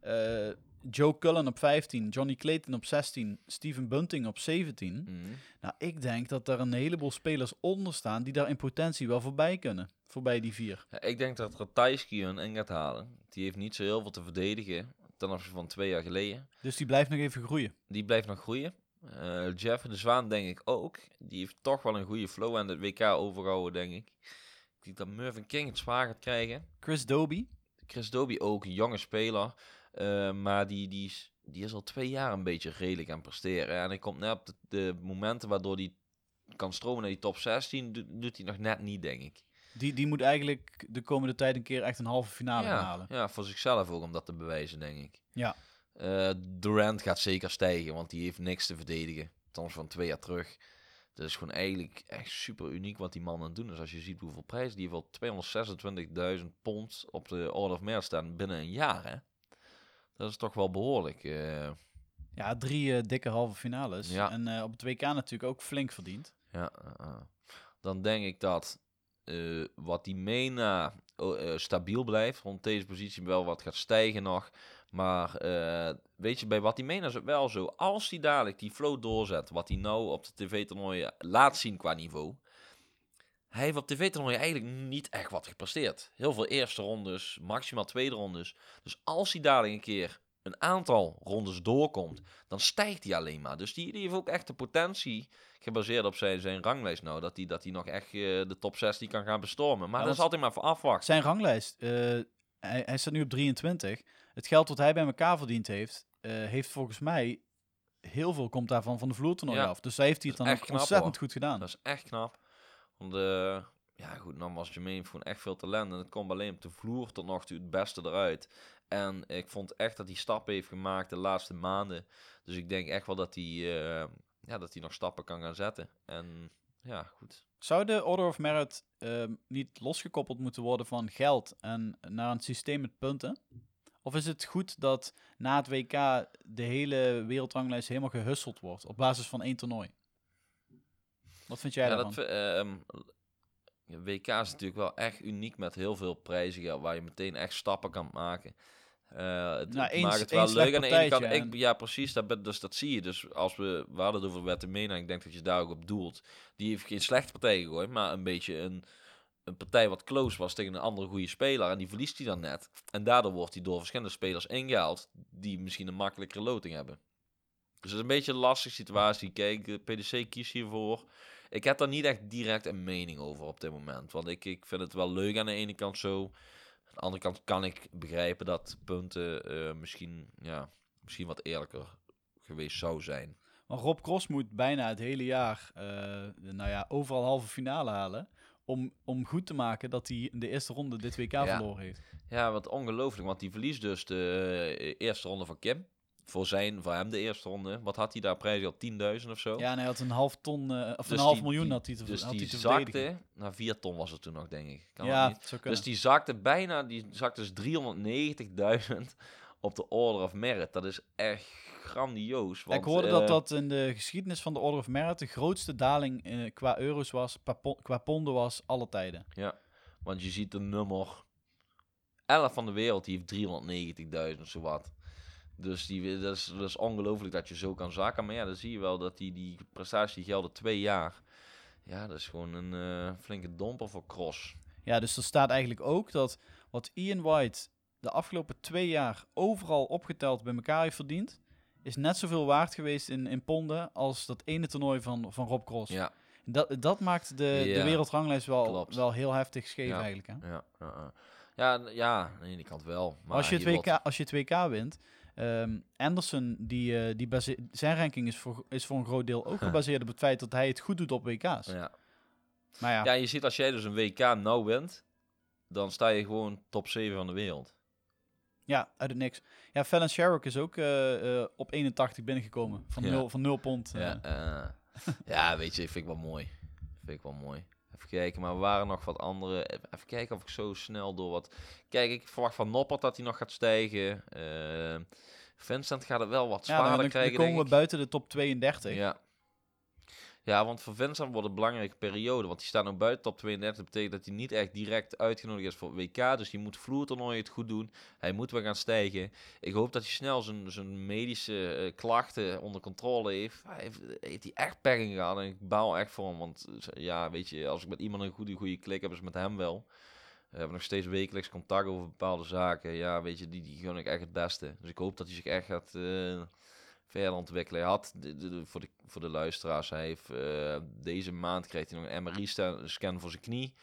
[SPEAKER 1] Eh, Joe Cullen op 15, Johnny Clayton op 16, Steven Bunting op 17.
[SPEAKER 2] Mhm.
[SPEAKER 1] Nou, ik denk dat er een heleboel spelers onder staan die daar in potentie wel voorbij kunnen. Voorbij die vier.
[SPEAKER 2] Ja, ik denk dat Ratajski hun in gaat halen. Die heeft niet zo heel veel te verdedigen ten opzichte van twee jaar geleden.
[SPEAKER 1] Dus die blijft nog even groeien.
[SPEAKER 2] Die blijft nog groeien. Eh, Jeff de Zwaan denk ik ook. Die heeft toch wel een goede flow aan het WK overgehouden, denk ik. Dat Mervyn King het zwaar gaat krijgen.
[SPEAKER 1] Chris Doby.
[SPEAKER 2] Chris Dobie ook, een jonge speler. Eh, maar die, die, is, die is al twee jaar een beetje redelijk aan het presteren. En hij komt net op de, de momenten waardoor hij kan stromen naar die top 16, do- doet hij nog net niet, denk ik.
[SPEAKER 1] Die, die moet eigenlijk de komende tijd een keer echt een halve finale
[SPEAKER 2] ja,
[SPEAKER 1] halen.
[SPEAKER 2] ja, voor zichzelf ook om dat te bewijzen, denk ik.
[SPEAKER 1] Ja.
[SPEAKER 2] Eh, Durant gaat zeker stijgen, want die heeft niks te verdedigen. Althans van twee jaar terug. Dat is gewoon eigenlijk echt super uniek wat die man aan het doen is. Als je ziet hoeveel prijs die heeft al 226.000 pond op de Order of Merit staan binnen een jaar, hè. Dat is toch wel behoorlijk. eh.
[SPEAKER 1] Ja, drie eh, dikke halve finales.
[SPEAKER 2] Ja.
[SPEAKER 1] En eh, op het WK natuurlijk ook flink verdiend.
[SPEAKER 2] Ja, dan denk ik dat wat die Mena oh, stabiel blijft, rond deze positie wel wat gaat stijgen nog. Maar eh, weet je, bij wat die Mena is het wel zo. Als hij dadelijk die flow doorzet, wat hij nou op de tv-toernooien laat zien qua niveau. Hij heeft op tv-toernooien eigenlijk niet echt wat gepresteerd. Heel veel eerste rondes, maximaal tweede rondes. Dus als hij dadelijk een keer een aantal rondes doorkomt, dan stijgt hij alleen maar. Dus die, die heeft ook echt de potentie gebaseerd op zijn, zijn ranglijst nou, dat hij dat hij nog echt eh, de top 16 kan gaan bestormen. Maar
[SPEAKER 1] Ja,
[SPEAKER 2] dat is altijd maar voor afwachten.
[SPEAKER 1] Zijn ranglijst, eh, hij, hij staat nu op 23. Het geld wat hij bij elkaar verdiend heeft, eh, heeft volgens mij heel veel komt daarvan van de vloertoernooi
[SPEAKER 2] Ja.
[SPEAKER 1] af. Dus daar heeft hij het dan
[SPEAKER 2] echt knap,
[SPEAKER 1] ontzettend
[SPEAKER 2] hoor.
[SPEAKER 1] goed gedaan.
[SPEAKER 2] Dat is echt knap. Want eh, ja, goed, nogmaals, Jermaine heeft gewoon echt veel talent. En het komt alleen op de vloer tot nog toe het beste eruit. En ik vond echt dat hij stappen heeft gemaakt de laatste maanden. Dus ik denk echt wel dat hij, eh, ja, dat hij nog stappen kan gaan zetten. En ja, goed.
[SPEAKER 1] Zou de Order of Merit ehm, niet losgekoppeld moeten worden van geld en naar een systeem met punten? Of is het goed dat na het WK de hele wereldranglijst helemaal gehusteld wordt op basis van één toernooi? Wat vind jij
[SPEAKER 2] Ja,
[SPEAKER 1] daarvan?
[SPEAKER 2] dat, ehm, WK is natuurlijk wel echt uniek met heel veel prijzen ja, waar je meteen echt stappen kan maken. Eh het
[SPEAKER 1] Nou,
[SPEAKER 2] maakt het wel leuk aan de ene kant. Ik, ja, precies. Dat, dus dat zie je. Dus als we, we hadden het over Wettemena, ik denk dat je daar ook op doelt. Die heeft geen slechte partij gegooid, maar een beetje een, een partij wat close was tegen een andere goede speler. En die verliest hij dan net. En daardoor wordt hij door verschillende spelers ingehaald die misschien een makkelijkere loting hebben. Dus het is een beetje een lastige situatie. Kijk, de PDC kiest hiervoor. Ik heb daar niet echt direct een mening over op dit moment. Want ik, ik vind het wel leuk aan de ene kant zo. Aan de andere kant kan ik begrijpen dat punten eh, misschien, ja, misschien wat eerlijker geweest zou zijn.
[SPEAKER 1] Maar Rob Cross moet bijna het hele jaar, eh, nou ja, overal halve finale halen. Om, om goed te maken dat hij in de eerste ronde dit WK
[SPEAKER 2] Ja.
[SPEAKER 1] verloren heeft.
[SPEAKER 2] Ja, wat ongelooflijk. Want die verliest dus de eh, eerste ronde van Kim. voor, zijn, voor hem de eerste ronde. Wat had hij daar prijs al 10.000 of zo?
[SPEAKER 1] Ja, en hij had een half ton, eh, of
[SPEAKER 2] Dus
[SPEAKER 1] een half
[SPEAKER 2] die-
[SPEAKER 1] miljoen had hij te,
[SPEAKER 2] Dus
[SPEAKER 1] had
[SPEAKER 2] die
[SPEAKER 1] hij te verdedigen.
[SPEAKER 2] zakte naar 4 ton was het toen nog, denk ik. Kan
[SPEAKER 1] Ja,
[SPEAKER 2] niet? Dus die zakte bijna, die zakte dus 390.000 op de Order of Merit. Dat is echt grandioos. Want,
[SPEAKER 1] ik hoorde
[SPEAKER 2] eh,
[SPEAKER 1] dat dat in de geschiedenis van de Order of Merit de grootste daling eh, qua euro's was, qua, pon- qua ponden was, alle tijden.
[SPEAKER 2] Ja, want je ziet de nummer 11 van de wereld, die heeft 390.000 of zo wat. Dus die, dat is, dat is ongelooflijk dat je zo kan zakken. Maar ja, dan zie je wel dat die, die prestatie gelden twee jaar. Ja, dat is gewoon een eh, flinke domper voor Cross.
[SPEAKER 1] Ja, dus er staat eigenlijk ook dat wat Ian White de afgelopen twee jaar overal opgeteld bij elkaar heeft verdiend, is net zoveel waard geweest in, in ponden als dat ene toernooi van, van Rob Cross.
[SPEAKER 2] Ja,
[SPEAKER 1] Dat, dat maakt de, de wereldranglijst wel,
[SPEAKER 2] klopt.
[SPEAKER 1] wel heel heftig scheef
[SPEAKER 2] Ja.
[SPEAKER 1] eigenlijk. Hè?
[SPEAKER 2] ja, ja, ja. ja, n- ja, aan de ene kant wel. Maar
[SPEAKER 1] als, je het WK, als je het WK wint, ehm, Anderson, die, eh, die base- zijn ranking is voor, is voor een groot deel ook gebaseerd op het feit dat hij het goed doet op WK's.
[SPEAKER 2] Ja.
[SPEAKER 1] Maar ja,
[SPEAKER 2] ja, je ziet als jij dus een WK nou wint, dan sta je gewoon top 7 van de wereld.
[SPEAKER 1] Ja, uit het niks. Ja, Fallon Sherrock is ook eh, eh, op 81 binnengekomen. Van,
[SPEAKER 2] Ja.
[SPEAKER 1] nul, van 0 pond.
[SPEAKER 2] Ja, eh, ja, weet je, vind ik wel mooi. Vind ik wel mooi. Even kijken, maar er waren nog wat andere. Even kijken of ik zo snel door wat. Kijk, ik verwacht van Noppert dat hij nog gaat stijgen. Eh, Vincent gaat het wel wat
[SPEAKER 1] Ja,
[SPEAKER 2] zwaarder
[SPEAKER 1] dan, dan
[SPEAKER 2] krijgen.
[SPEAKER 1] komen we buiten de top 32.
[SPEAKER 2] Ja. Ja, want voor Vincent wordt een belangrijke periode. Want die staat nu buiten top 32. Dat betekent dat hij niet echt direct uitgenodigd is voor WK. Dus die moet vloertoernooi het goed doen. Hij moet weer gaan stijgen. Ik hoop dat hij snel zijn, zijn medische eh, klachten onder controle heeft. Hij heeft, heeft hij echt pech gehad. En ik baal echt voor hem. Want eh, ja, weet je, als ik met iemand een goede, goede klik heb, is het met hem wel. We hebben nog steeds wekelijks contact over bepaalde zaken. Ja, weet je, die, die gun ik echt het beste. Dus ik hoop dat hij zich echt gaat eh, verder ontwikkelen. Had, voor, de, voor de luisteraars, hij heeft eh, deze maand krijgt hij nog een MRI-scan voor zijn knie.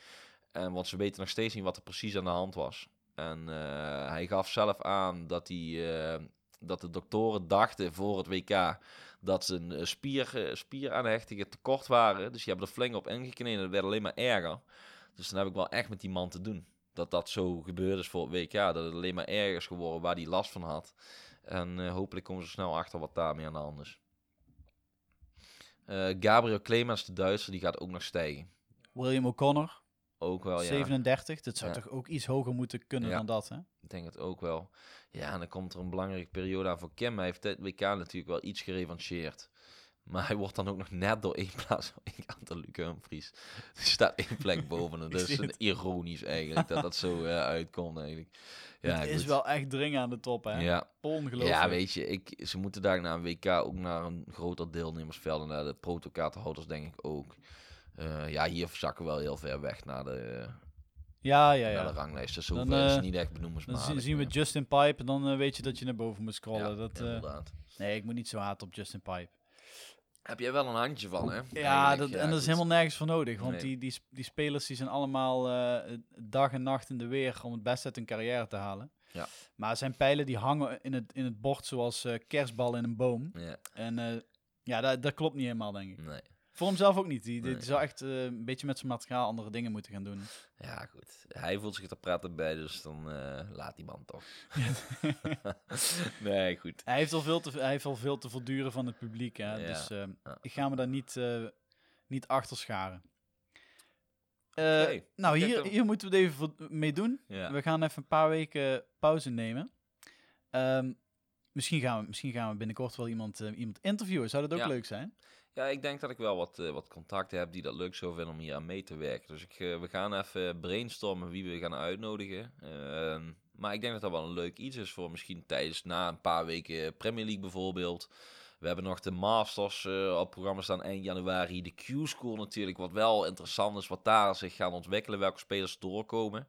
[SPEAKER 2] En want ze weten nog steeds niet wat er precies aan de hand was. En eh, hij gaf zelf aan dat, hij, eh, dat de doktoren dachten voor het WK dat zijn spier, spieraanhechtingen tekort waren. Dus die hebben er flink op ingekneden en dat werd alleen maar erger. Dus dan heb ik wel echt met die man te doen. Dat dat zo gebeurd is voor het WK. Dat het alleen maar erger is geworden waar hij last van had. En eh, hopelijk komen ze snel achter wat daarmee aan de hand is. Eh, Gabriel Clemens, de Duitser, die gaat ook nog stijgen.
[SPEAKER 1] William O'Connor,
[SPEAKER 2] Ook wel, ja.
[SPEAKER 1] 37. Dat zou
[SPEAKER 2] Ja.
[SPEAKER 1] toch ook iets hoger moeten kunnen
[SPEAKER 2] Ja.
[SPEAKER 1] dan dat, hè?
[SPEAKER 2] Ik denk het ook wel. Ja, en dan komt er een belangrijke periode aan voor Kim. Hij heeft het WK natuurlijk wel iets gerevancheerd. Maar hij wordt dan ook nog net door één plaats aan de Luc Humphries. Er staat één plek boven. hem.
[SPEAKER 1] Ik
[SPEAKER 2] een ironisch eigenlijk, dat dat zo eh, uitkomt eigenlijk. Ja,
[SPEAKER 1] het is wel echt dringen aan de top, hè?
[SPEAKER 2] Ja,
[SPEAKER 1] Ongelooflijk.
[SPEAKER 2] ja, weet je, ik, ze moeten daar na een WK ook naar een groter deelnemersveld. En naar de protokaartenhouders denk ik ook. Eh, ja, hier zakken we wel heel ver weg naar de,
[SPEAKER 1] ja, ja.
[SPEAKER 2] naar de
[SPEAKER 1] ja.
[SPEAKER 2] ranglijst. Dus
[SPEAKER 1] Dan,
[SPEAKER 2] is
[SPEAKER 1] eh,
[SPEAKER 2] niet echt
[SPEAKER 1] Dan
[SPEAKER 2] benoemenswaardig.
[SPEAKER 1] zien, zien we. Justin Pipe en dan weet je dat je naar boven moet scrollen.
[SPEAKER 2] Ja,
[SPEAKER 1] dat,
[SPEAKER 2] inderdaad.
[SPEAKER 1] nee, ik moet niet zo haat op Justin Pipe.
[SPEAKER 2] Heb jij wel een handje van, hè?
[SPEAKER 1] Ja, dat, en dat is helemaal nergens voor nodig. Want
[SPEAKER 2] Nee.
[SPEAKER 1] die, die, die spelers die zijn allemaal eh, dag en nacht in de weer om het beste uit hun carrière te halen.
[SPEAKER 2] Ja.
[SPEAKER 1] Maar zijn pijlen die hangen in het, in het bord zoals eh kerstbal in een boom.
[SPEAKER 2] Ja,
[SPEAKER 1] En eh, ja, dat, dat klopt niet helemaal, denk ik.
[SPEAKER 2] nee.
[SPEAKER 1] Voor hemzelf ook niet. Die, die
[SPEAKER 2] Nee.
[SPEAKER 1] zou echt eh, een beetje met zijn materiaal andere dingen moeten gaan doen.
[SPEAKER 2] Ja, goed. Hij voelt zich er prettig bij, dus dan eh, laat die man toch. nee, goed.
[SPEAKER 1] Hij heeft al veel te, hij heeft al veel te verduren van het publiek. Hè?
[SPEAKER 2] Ja,
[SPEAKER 1] Dus eh,
[SPEAKER 2] ja.
[SPEAKER 1] ik ga me daar niet, niet achter scharen. Nou, hier, hier moeten we het even mee doen.
[SPEAKER 2] Ja.
[SPEAKER 1] We gaan even een paar weken pauze nemen. Ehm, misschien, gaan we, misschien gaan we binnenkort wel iemand, iemand interviewen. Zou dat ook leuk zijn?
[SPEAKER 2] Ja, ik denk dat ik wel wat, eh, wat contacten heb die dat leuk zou vinden om hier aan mee te werken. Dus ik, eh, we gaan even brainstormen wie we gaan uitnodigen. Ehm, maar ik denk dat dat wel een leuk iets is voor misschien tijdens na een paar weken Premier League bijvoorbeeld. We hebben nog de Masters eh, op programma staan eind januari. De Q-School natuurlijk, wat wel interessant is, wat daar zich gaan ontwikkelen, welke spelers doorkomen.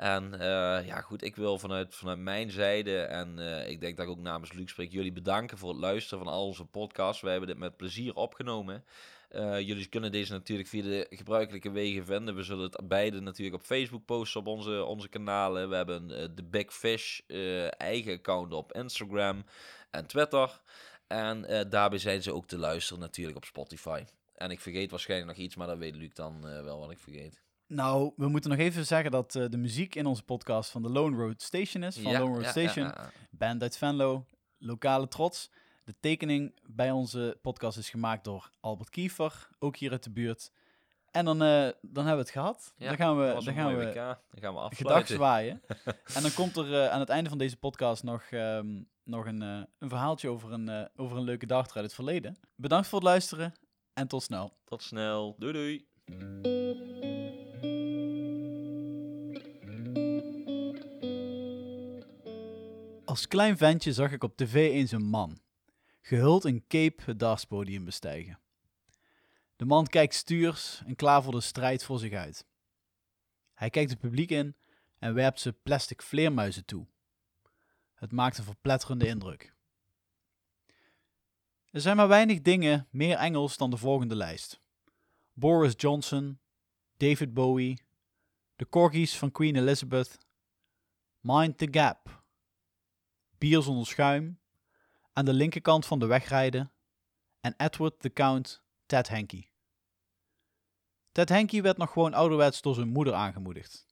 [SPEAKER 2] En eh, ja, goed, ik wil vanuit, vanuit mijn zijde, en eh, ik denk dat ik ook namens Luc spreek, jullie bedanken voor het luisteren van al onze podcasts. Wij hebben dit met plezier opgenomen. Eh, jullie kunnen deze natuurlijk via de gebruikelijke wegen vinden. We zullen het beide natuurlijk op Facebook posten op onze, onze kanalen. We hebben de Big Fish eigen account op Instagram en Twitter. En daarbij zijn ze ook te luisteren natuurlijk op Spotify. En ik vergeet waarschijnlijk nog iets, maar dan weet Luc dan wel wat ik vergeet.
[SPEAKER 1] Nou, we moeten nog even zeggen dat eh, de muziek in onze podcast van de Lone Road Station is. Van Lone Road Station.
[SPEAKER 2] ja.
[SPEAKER 1] Band uit Venlo. lokale trots. De tekening bij onze podcast is gemaakt door Albert Kiefer, ook hier uit de buurt. En dan, eh, dan hebben we het gehad. Dan gaan we, dan gaan we.
[SPEAKER 2] Dan gaan we
[SPEAKER 1] gedag zwaaien. en dan komt er eh, aan het einde van deze podcast nog, ehm, nog een, een verhaaltje over een, over een leuke dag uit het verleden. Bedankt voor het luisteren en tot snel.
[SPEAKER 2] Tot snel. Doei doei.
[SPEAKER 1] Als klein ventje zag ik op tv eens een man, gehuld in cape het dartspodium bestijgen. De man kijkt stuurs en voor de strijd voor zich uit. Hij kijkt het publiek in en werpt ze plastic vleermuizen toe. Het maakt een verpletterende indruk. Er zijn maar weinig dingen meer Engels dan de volgende lijst. Boris Johnson, David Bowie, de corgis van Queen Elizabeth, Mind the Gap, bier zonder schuim, aan de linkerkant van de weg rijden en Edward the Count, Ted Henke. Ted Henke werd nog gewoon ouderwets door zijn moeder aangemoedigd.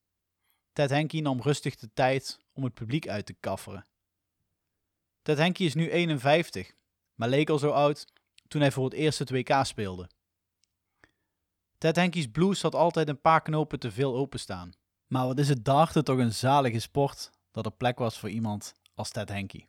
[SPEAKER 1] Ted Henke nam rustig de tijd om het publiek uit te kafferen. Ted Henke is nu 51, maar leek al zo oud toen hij voor het eerst het WK speelde. Ted Henke's blues had altijd een paar knopen te veel openstaan. Maar wat is het darten toch een zalige sport dat er plek was voor iemand als Ted Henke.